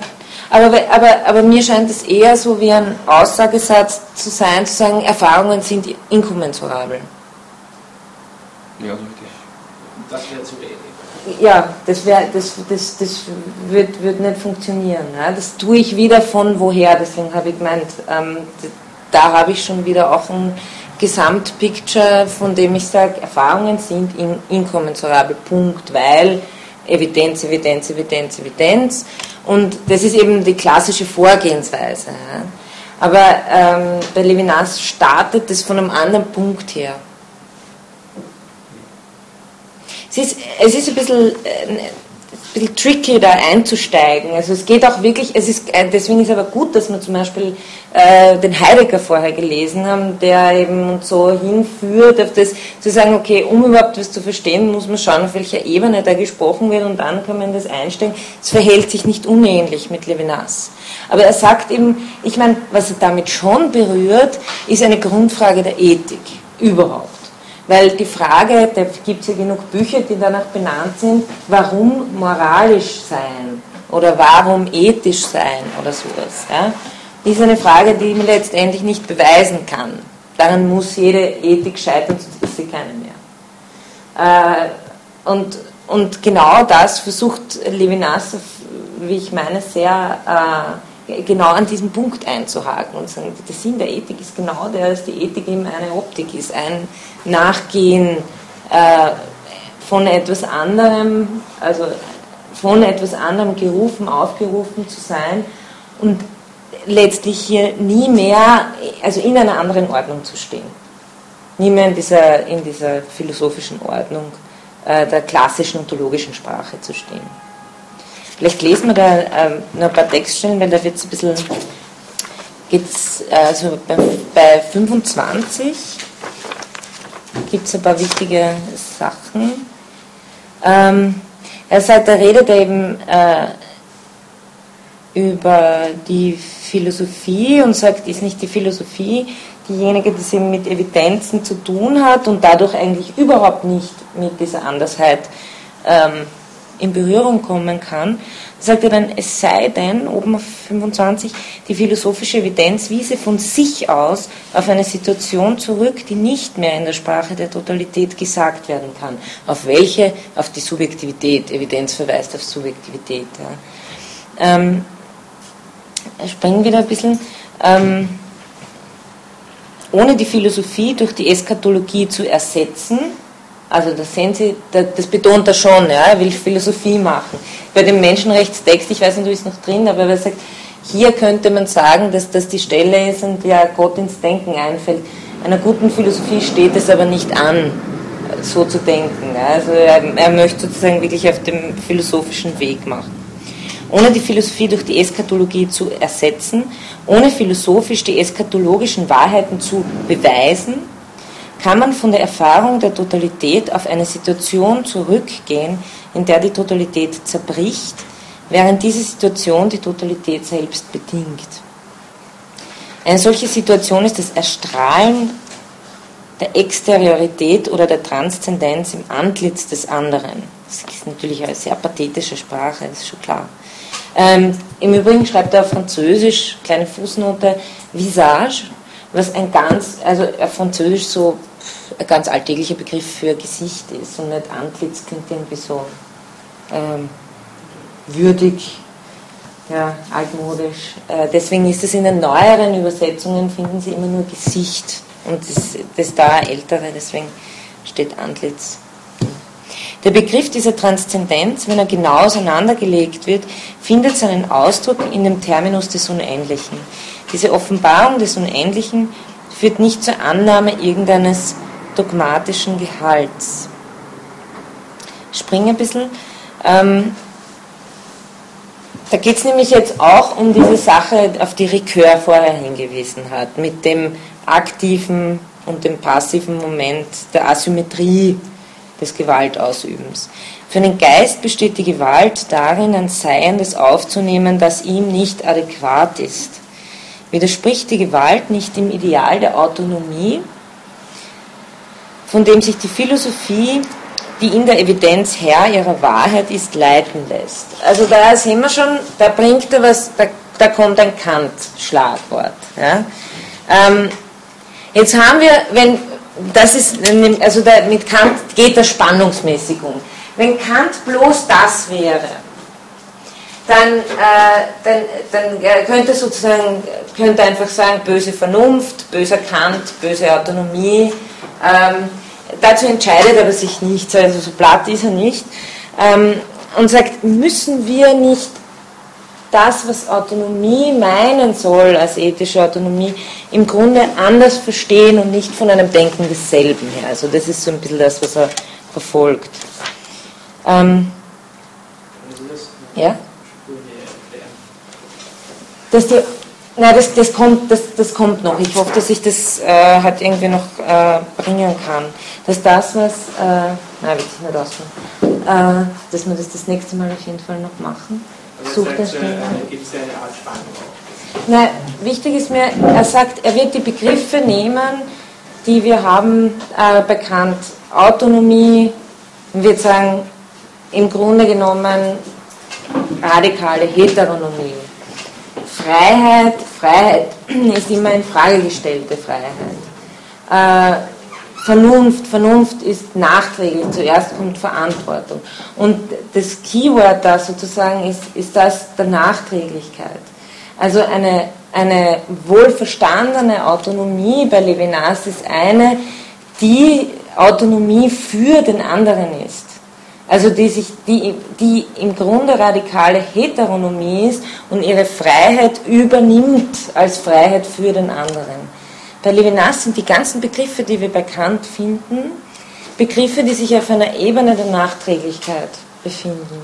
Aber, aber, aber mir scheint es eher so wie ein Aussagesatz zu sein, zu sagen, Erfahrungen sind inkommensurabel. Ja, richtig. Das wäre zu wenig ja, das, wär, das, das, das wird, wird nicht funktionieren. Ja. Das tue ich wieder von woher, deswegen habe ich gemeint, ähm, da habe ich schon wieder auch ein Gesamtpicture, von dem ich sage, Erfahrungen sind in, inkommensurabel, Punkt, weil Evidenz, Evidenz, Evidenz, Evidenz. Und das ist eben die klassische Vorgehensweise. Aber ähm, bei Levinas startet das von einem anderen Punkt her. Es ist, es ist ein bisschen äh, bisschen tricky, da einzusteigen. Also es geht auch wirklich, es ist, äh, deswegen ist aber gut, dass wir zum Beispiel äh, den Heidegger vorher gelesen haben, der eben so hinführt, auf das zu sagen, okay, um überhaupt was zu verstehen, muss man schauen, auf welcher Ebene da gesprochen wird und dann kann man das einsteigen. Es verhält sich nicht unähnlich mit Levinas. Aber er sagt eben, ich meine, was er damit schon berührt, ist eine Grundfrage der Ethik überhaupt. Weil die Frage, da gibt es ja genug Bücher, die danach benannt sind, warum moralisch sein oder warum ethisch sein oder sowas, ja, ist eine Frage, die man letztendlich nicht beweisen kann. Daran muss jede Ethik scheitern, sonst ist sie keine mehr. Äh, und, und genau das versucht Levinas, wie ich meine, sehr äh, genau an diesem Punkt einzuhaken und sagen, der Sinn der Ethik ist genau der, dass die Ethik eben eine Optik ist, ein Nachgehen äh, von etwas anderem, also von etwas anderem gerufen, aufgerufen zu sein und letztlich hier nie mehr, also in einer anderen Ordnung zu stehen. Nie mehr in dieser, in dieser philosophischen Ordnung äh, der klassischen ontologischen Sprache zu stehen. Vielleicht lesen wir da ähm, noch ein paar Textstellen, weil da wird es ein bisschen, geht's, also bei, bei 25 gibt es ein paar wichtige Sachen. Ähm, er sagt, er redet eben äh, über die Philosophie und sagt, ist nicht die Philosophie diejenige, die sie mit Evidenzen zu tun hat und dadurch eigentlich überhaupt nicht mit dieser Andersheit ähm, in Berührung kommen kann, sagt er dann, es sei denn, oben auf 25, die philosophische Evidenz wiese von sich aus auf eine Situation zurück, die nicht mehr in der Sprache der Totalität gesagt werden kann. Auf welche? Auf die Subjektivität. Evidenz verweist auf Subjektivität. Ja. Ähm, springen wieder ein bisschen. Ähm, ohne die Philosophie durch die Eskatologie zu ersetzen, also das sehen Sie, das betont er schon, ja, er will Philosophie machen. Bei dem Menschenrechtstext, ich weiß nicht, du bist noch drin, aber er sagt, hier könnte man sagen, dass das die Stelle ist, in der Gott ins Denken einfällt. Einer guten Philosophie steht es aber nicht an, so zu denken. Also er, er möchte sozusagen wirklich auf dem philosophischen Weg machen. Ohne die Philosophie durch die Eskatologie zu ersetzen, ohne philosophisch die eskatologischen Wahrheiten zu beweisen, kann man von der Erfahrung der Totalität auf eine Situation zurückgehen, in der die Totalität zerbricht, während diese Situation die Totalität selbst bedingt. Eine solche Situation ist das Erstrahlen der Exteriorität oder der Transzendenz im Antlitz des anderen. Das ist natürlich eine sehr pathetische Sprache, das ist schon klar. Ähm, Im Übrigen schreibt er auf Französisch, kleine Fußnote, Visage, was ein ganz, also auf Französisch so ein ganz alltäglicher Begriff für Gesicht ist und nicht Antlitz klingt irgendwie so ähm, würdig, ja, altmodisch. Äh, deswegen ist es in den neueren Übersetzungen, finden Sie immer nur Gesicht und das, das da ältere, deswegen steht Antlitz. Der Begriff dieser Transzendenz, wenn er genau auseinandergelegt wird, findet seinen Ausdruck in dem Terminus des Unendlichen. Diese Offenbarung des Unendlichen führt nicht zur Annahme irgendeines dogmatischen Gehalts. Ich springe ein bisschen. Ähm, da geht es nämlich jetzt auch um diese Sache, auf die Ricoeur vorher hingewiesen hat, mit dem aktiven und dem passiven Moment der Asymmetrie des Gewaltausübens. Für den Geist besteht die Gewalt darin, ein Seiendes aufzunehmen, das ihm nicht adäquat ist. Widerspricht die Gewalt nicht dem Ideal der Autonomie, von dem sich die Philosophie, die in der Evidenz Herr ihrer Wahrheit ist, leiten lässt. Also da sehen wir schon, da bringt er was, da, da kommt ein Kant-Schlagwort. Ja. Ähm, jetzt haben wir, wenn, das ist, also da, mit Kant geht das spannungsmäßig um. Wenn Kant bloß das wäre, dann, äh, dann, dann könnte sozusagen könnte einfach sagen, böse Vernunft, böser Kant, böse Autonomie. Ähm, dazu entscheidet er aber sich nicht, also so platt ist er nicht. Ähm, und sagt, müssen wir nicht das, was Autonomie meinen soll als ethische Autonomie, im Grunde anders verstehen und nicht von einem Denken desselben her. Also das ist so ein bisschen das, was er verfolgt. Ähm, ja? Dass die, nein, das, das, kommt, das, das kommt noch. Ich hoffe, dass ich das äh, halt irgendwie noch äh, bringen kann. Dass das, was, äh, nein, will ich nicht ausmachen, äh, dass wir das das nächste Mal auf jeden Fall noch machen. Sucht er Gibt es eine Art Spannung Nein, wichtig ist mir, er sagt, er wird die Begriffe nehmen, die wir haben, äh, bekannt. Autonomie, wird sagen, im Grunde genommen radikale Heteronomie. Freiheit, Freiheit ist immer in Frage gestellte Freiheit. Äh, Vernunft, Vernunft ist nachträglich, zuerst kommt Verantwortung. Und das Keyword da sozusagen ist, ist das der Nachträglichkeit. Also eine, eine wohlverstandene Autonomie bei Levinas ist eine, die Autonomie für den anderen ist. Also die, sich, die, die im Grunde radikale Heteronomie ist und ihre Freiheit übernimmt als Freiheit für den anderen. Bei Levinas sind die ganzen Begriffe, die wir bei Kant finden, Begriffe, die sich auf einer Ebene der Nachträglichkeit befinden.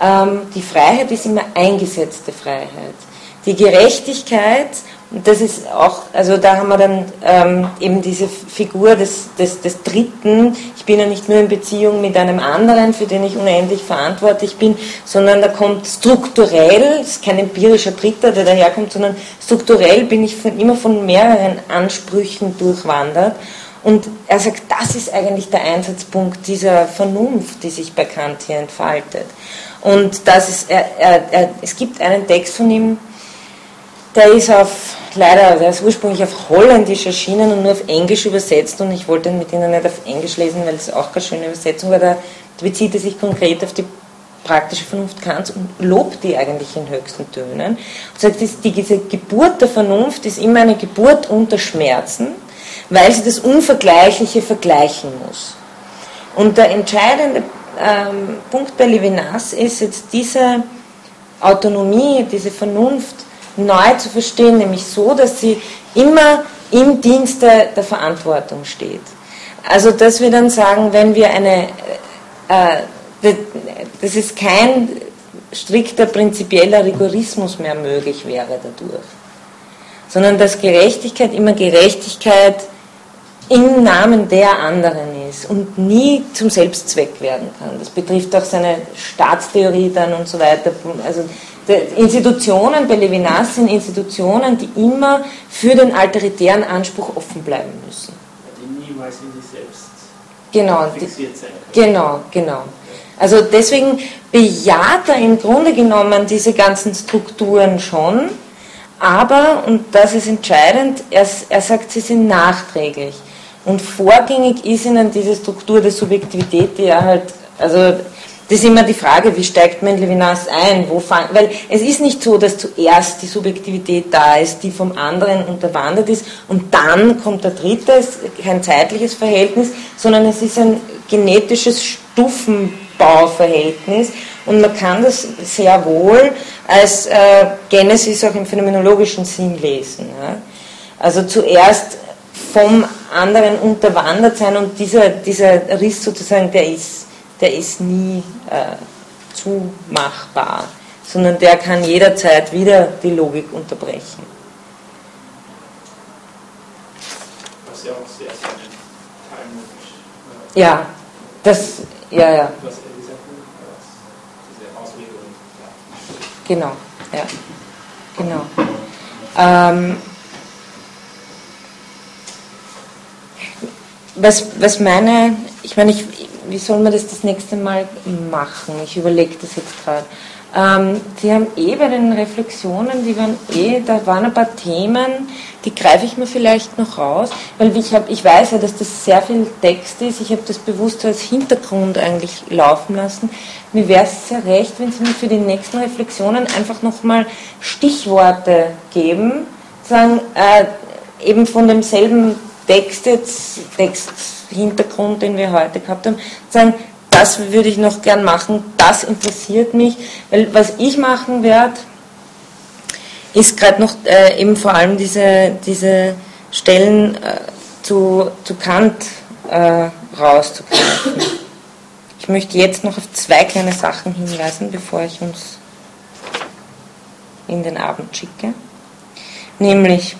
Ähm, die Freiheit ist immer eingesetzte Freiheit. Die Gerechtigkeit und das ist auch, also da haben wir dann ähm, eben diese Figur des, des, des Dritten. Ich bin ja nicht nur in Beziehung mit einem anderen, für den ich unendlich verantwortlich bin, sondern da kommt strukturell, es ist kein empirischer Dritter, der daherkommt, sondern strukturell bin ich von, immer von mehreren Ansprüchen durchwandert. Und er sagt, das ist eigentlich der Einsatzpunkt dieser Vernunft, die sich bei Kant hier entfaltet. Und das ist, er, er, er, es gibt einen Text von ihm, der ist auf, leider, der ist ursprünglich auf Holländisch erschienen und nur auf Englisch übersetzt und ich wollte ihn mit Ihnen nicht auf Englisch lesen, weil es auch keine schöne Übersetzung war. Da bezieht er sich konkret auf die praktische Vernunft Kants und lobt die eigentlich in höchsten Tönen. Und sagt, diese Geburt der Vernunft ist immer eine Geburt unter Schmerzen, weil sie das Unvergleichliche vergleichen muss. Und der entscheidende ähm, Punkt bei Levinas ist jetzt diese Autonomie, diese Vernunft, neu zu verstehen, nämlich so, dass sie immer im Dienste der Verantwortung steht. Also, dass wir dann sagen, wenn wir eine, äh, das ist kein strikter prinzipieller Rigorismus mehr möglich wäre dadurch, sondern dass Gerechtigkeit immer Gerechtigkeit im Namen der anderen ist und nie zum Selbstzweck werden kann. Das betrifft auch seine Staatstheorie dann und so weiter. Also Institutionen bei Levinas sind Institutionen, die immer für den alteritären Anspruch offen bleiben müssen. Die niemals in sich selbst genau, fixiert sein können. Genau, genau. Also deswegen bejaht er im Grunde genommen diese ganzen Strukturen schon, aber, und das ist entscheidend, er, er sagt, sie sind nachträglich. Und vorgängig ist ihnen diese Struktur der Subjektivität, die er halt, also das ist immer die Frage, wie steigt man in Levinas ein? Wo fang, weil es ist nicht so, dass zuerst die Subjektivität da ist, die vom anderen unterwandert ist und dann kommt der dritte, kein zeitliches Verhältnis, sondern es ist ein genetisches Stufenbauverhältnis und man kann das sehr wohl als äh, Genesis auch im phänomenologischen Sinn lesen. Ja? Also zuerst vom anderen unterwandert sein und dieser, dieser Riss sozusagen, der ist der ist nie äh, zumachbar, sondern der kann jederzeit wieder die Logik unterbrechen. Was ja auch sehr, sehr talmudisch. Äh, ja, das, ja. Ja. Genau, ja. Genau. Ähm, was, was meine, ich meine, ich, wie soll man das das nächste Mal machen? Ich überlege das jetzt gerade. Ähm, Sie haben eh bei den Reflexionen, die waren eh, da waren ein paar Themen, die greife ich mir vielleicht noch raus, weil ich, hab, ich weiß ja, dass das sehr viel Text ist, ich habe das bewusst als Hintergrund eigentlich laufen lassen. Mir wäre es sehr recht, wenn Sie mir für die nächsten Reflexionen einfach nochmal Stichworte geben, sagen, äh, eben von demselben Text jetzt, Texthintergrund, den wir heute gehabt haben, sagen, das würde ich noch gern machen, das interessiert mich, weil was ich machen werde, ist gerade noch äh, eben vor allem diese, diese Stellen äh, zu, zu Kant äh, rauszugreifen. Ich möchte jetzt noch auf zwei kleine Sachen hinweisen, bevor ich uns in den Abend schicke. Nämlich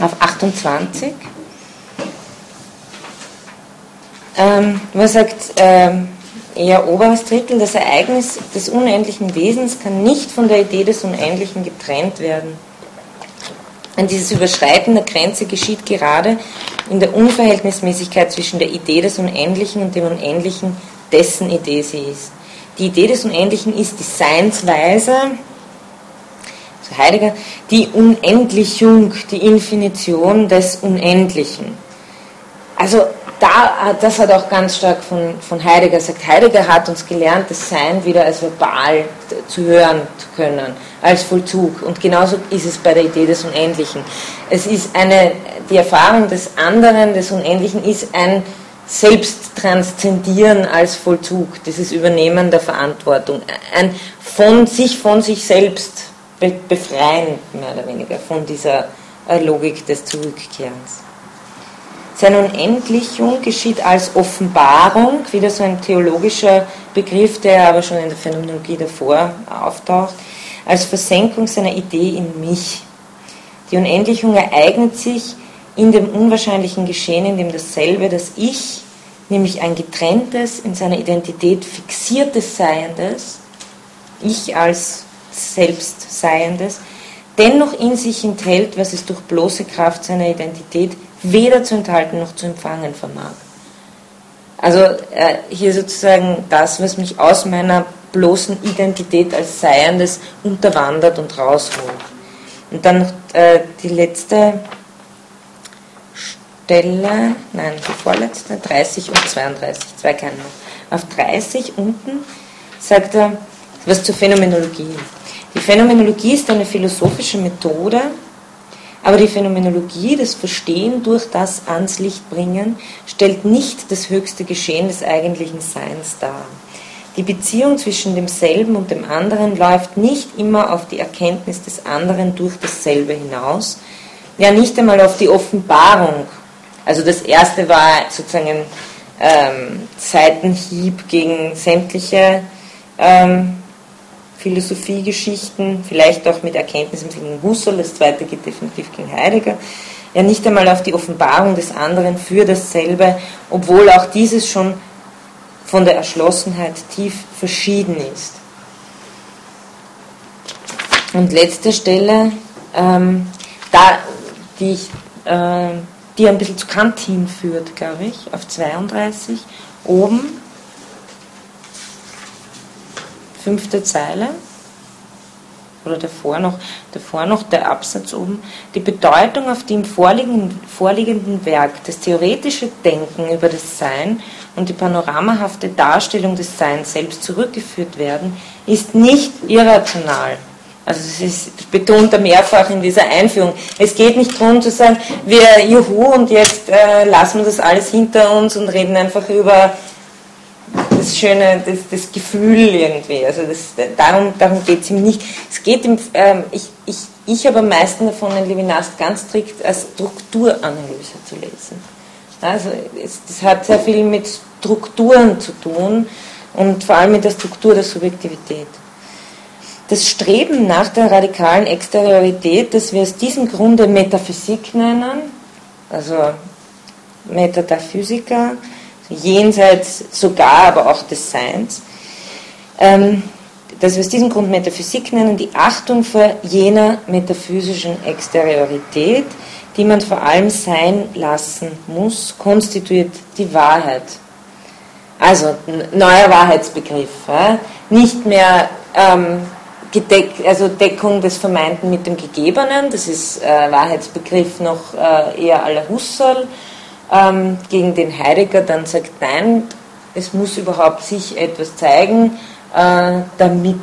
auf 28, ähm, er sagt, ähm, eher oberes Drittel, das Ereignis des unendlichen Wesens kann nicht von der Idee des Unendlichen getrennt werden. Und dieses Überschreiten der Grenze geschieht gerade in der Unverhältnismäßigkeit zwischen der Idee des Unendlichen und dem Unendlichen, dessen Idee sie ist. Die Idee des Unendlichen ist die Seinsweise, also Heidegger, die Unendlichung, die Infinition des Unendlichen. Also da, das hat auch ganz stark von, von Heidegger gesagt. Heidegger hat uns gelernt, das Sein wieder als verbal zu hören zu können, als Vollzug. Und genauso ist es bei der Idee des Unendlichen. Es ist eine, die Erfahrung des anderen, des Unendlichen, ist ein Selbsttranszendieren als Vollzug, dieses Übernehmen der Verantwortung, ein von sich von sich selbst befreien, mehr oder weniger, von dieser Logik des Zurückkehrens. Seine Unendlichung geschieht als Offenbarung, wieder so ein theologischer Begriff, der aber schon in der Phänomenologie davor auftaucht, als Versenkung seiner Idee in mich. Die Unendlichung ereignet sich in dem unwahrscheinlichen Geschehen, in dem dasselbe, das Ich, nämlich ein getrenntes, in seiner Identität fixiertes Seiendes, Ich als Selbstseiendes, dennoch in sich enthält, was es durch bloße Kraft seiner Identität weder zu enthalten noch zu empfangen vermag. Also äh, hier sozusagen das, was mich aus meiner bloßen Identität als Seiendes unterwandert und rausholt. Und dann noch äh, die letzte Stelle, nein, die vorletzte, 30 und 32, zwei noch. Auf 30 unten sagt er was zur Phänomenologie. Die Phänomenologie ist eine philosophische Methode, aber die Phänomenologie, das Verstehen durch das ans Licht bringen, stellt nicht das höchste Geschehen des eigentlichen Seins dar. Die Beziehung zwischen demselben und dem anderen läuft nicht immer auf die Erkenntnis des anderen durch dasselbe hinaus, ja nicht einmal auf die Offenbarung. Also das erste war sozusagen ein ähm, Seitenhieb gegen sämtliche ähm, Philosophiegeschichten, vielleicht auch mit Erkenntnissen gegen Husserl, das zweite geht definitiv gegen Heidegger, ja nicht einmal auf die Offenbarung des anderen für dasselbe, obwohl auch dieses schon von der Erschlossenheit tief verschieden ist. Und letzte Stelle, ähm, da, die, ich, äh, die ein bisschen zu Kant hinführt, glaube ich, auf 32, oben fünfte Zeile oder davor noch, davor noch der Absatz oben, die Bedeutung, auf die im vorliegenden, vorliegenden Werk das theoretische Denken über das Sein und die panoramahafte Darstellung des Seins selbst zurückgeführt werden, ist nicht irrational. Also es ist, betont er mehrfach in dieser Einführung. Es geht nicht darum zu sagen, wir juhu und jetzt äh, lassen wir das alles hinter uns und reden einfach über das schöne, das, das Gefühl irgendwie. Also das, darum, darum geht es ihm nicht. Es geht ihm, ähm, ich, ich, ich habe am meisten davon, den Levinas ganz strikt als Strukturanalyse zu lesen. Also es, das hat sehr viel mit Strukturen zu tun und vor allem mit der Struktur der Subjektivität. Das Streben nach der radikalen Exteriorität, das wir aus diesem Grunde Metaphysik nennen, also Metaphysiker, jenseits sogar, aber auch des Seins, ähm, dass wir aus diesem Grund Metaphysik nennen, die Achtung vor jener metaphysischen Exteriorität, die man vor allem sein lassen muss, konstituiert die Wahrheit. Also neuer Wahrheitsbegriff, ja? nicht mehr ähm, Gedeck, also Deckung des Vermeinten mit dem Gegebenen, das ist äh, Wahrheitsbegriff noch äh, eher la Husserl, ähm, gegen den Heidegger dann sagt, nein, es muss überhaupt sich etwas zeigen, äh, damit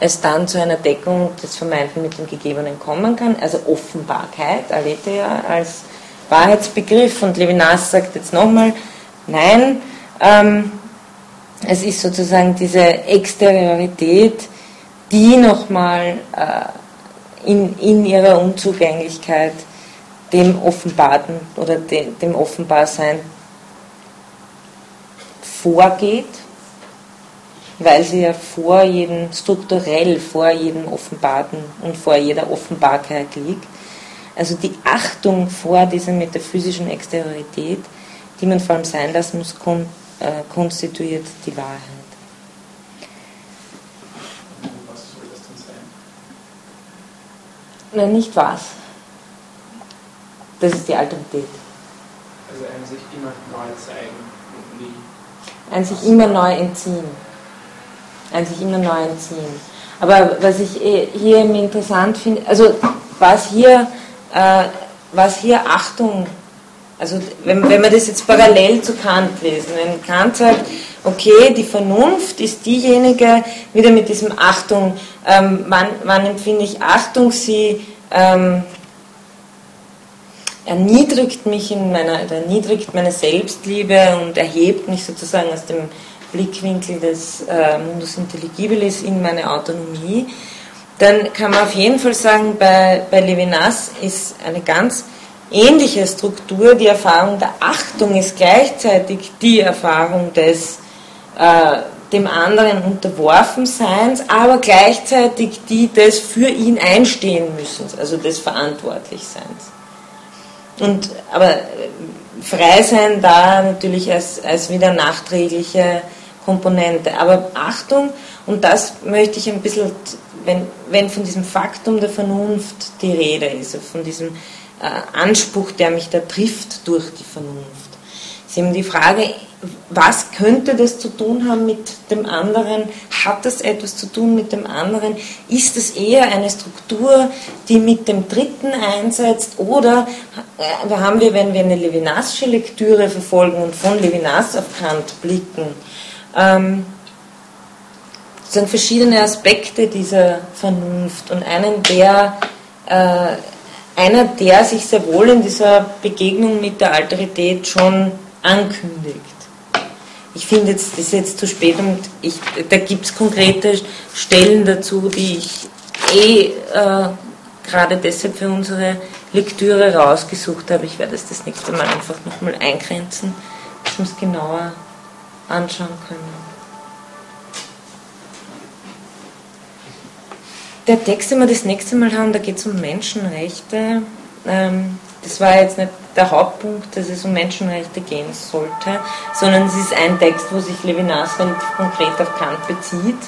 es dann zu einer Deckung des Vermeinten mit dem Gegebenen kommen kann. Also Offenbarkeit, Aletheia als Wahrheitsbegriff. Und Levinas sagt jetzt nochmal, nein, ähm, es ist sozusagen diese Exteriorität, die nochmal äh, in, in ihrer Unzugänglichkeit dem Offenbarten oder dem, dem Offenbarsein vorgeht, weil sie ja vor jedem, strukturell vor jedem Offenbarten und vor jeder Offenbarkeit liegt. Also die Achtung vor dieser metaphysischen Exteriorität, die man vor allem sein lassen muss, kon, äh, konstituiert die Wahrheit. Was soll das denn sein? Nein, nicht was. Das ist die Alterität. Also einem sich immer neu zeigen und nie. Ein sich immer neu entziehen. Ein sich immer neu entziehen. Aber was ich eh hier interessant finde, also was hier äh, was hier Achtung, also wenn, wenn wir das jetzt parallel zu Kant lesen, wenn Kant sagt, okay, die Vernunft ist diejenige, wieder mit diesem Achtung, ähm, wann, wann empfinde ich Achtung, sie ähm, erniedrigt mich in meiner, erniedrigt meine Selbstliebe und erhebt mich sozusagen aus dem Blickwinkel des äh, Mundus Intelligibilis in meine Autonomie dann kann man auf jeden Fall sagen, bei, bei Levinas ist eine ganz ähnliche Struktur. Die Erfahrung der Achtung ist gleichzeitig die Erfahrung des äh, dem anderen Unterworfenseins, aber gleichzeitig die des für ihn einstehen müssen, also des Verantwortlichseins. Und, aber äh, frei sein da natürlich als, als wieder nachträgliche Komponente. Aber Achtung, und das möchte ich ein bisschen wenn, wenn von diesem Faktum der Vernunft die Rede ist, von diesem äh, Anspruch, der mich da trifft durch die Vernunft, ist eben die Frage, was könnte das zu tun haben mit dem anderen? Hat das etwas zu tun mit dem anderen? Ist es eher eine Struktur, die mit dem Dritten einsetzt? Oder äh, haben wir, wenn wir eine Levinasche Lektüre verfolgen und von Levinas auf Kant blicken, ähm, sozusagen verschiedene Aspekte dieser Vernunft und einen, der, äh, einer, der sich sehr wohl in dieser Begegnung mit der Alterität schon ankündigt. Ich finde, jetzt ist jetzt zu spät und ich, da gibt es konkrete Stellen dazu, die ich eh äh, gerade deshalb für unsere Lektüre rausgesucht habe. Ich werde es das nächste Mal einfach nochmal eingrenzen, dass wir es genauer anschauen können. Der Text, den wir das nächste Mal haben, da geht es um Menschenrechte. Ähm, das war jetzt nicht der Hauptpunkt, dass es um Menschenrechte gehen sollte, sondern es ist ein Text, wo sich Levinas relativ konkret auf Kant bezieht.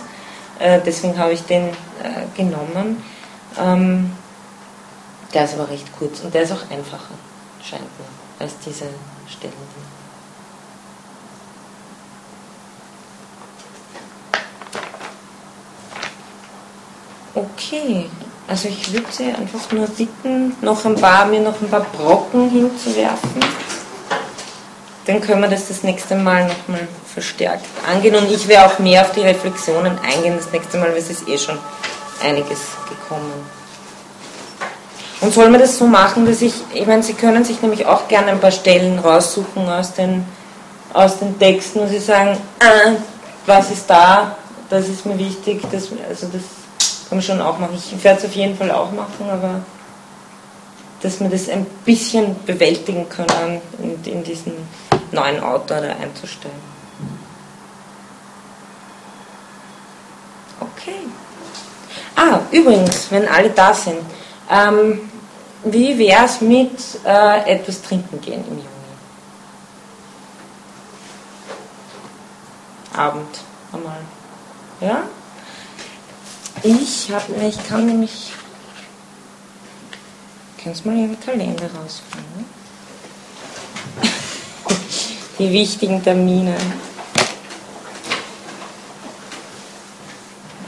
Äh, deswegen habe ich den äh, genommen. Ähm, der ist aber recht kurz und der ist auch einfacher, scheint mir, als diese Stellen. Okay, also ich würde Sie einfach nur bitten, noch ein paar, mir noch ein paar Brocken hinzuwerfen. Dann können wir das das nächste Mal nochmal verstärkt angehen und ich werde auch mehr auf die Reflexionen eingehen das nächste Mal, weil es ist eh schon einiges gekommen. Und soll man das so machen, dass ich, ich meine, Sie können sich nämlich auch gerne ein paar Stellen raussuchen aus den, aus den Texten, wo Sie sagen, ah, was ist da, das ist mir wichtig, das, also das kann man schon auch machen. Ich werde es auf jeden Fall auch machen, aber dass wir das ein bisschen bewältigen können, in, in diesen neuen Autor da einzustellen. Okay. Ah, übrigens, wenn alle da sind, ähm, wie wäre es mit äh, etwas trinken gehen im Juni? Abend einmal. Ja? Ich habe, ich kann nämlich, kannst mal Ihren Kalender rausfinden. Die wichtigen Termine.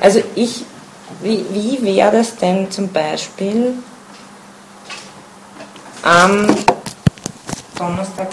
Also ich, wie, wie wäre das denn zum Beispiel am Donnerstag,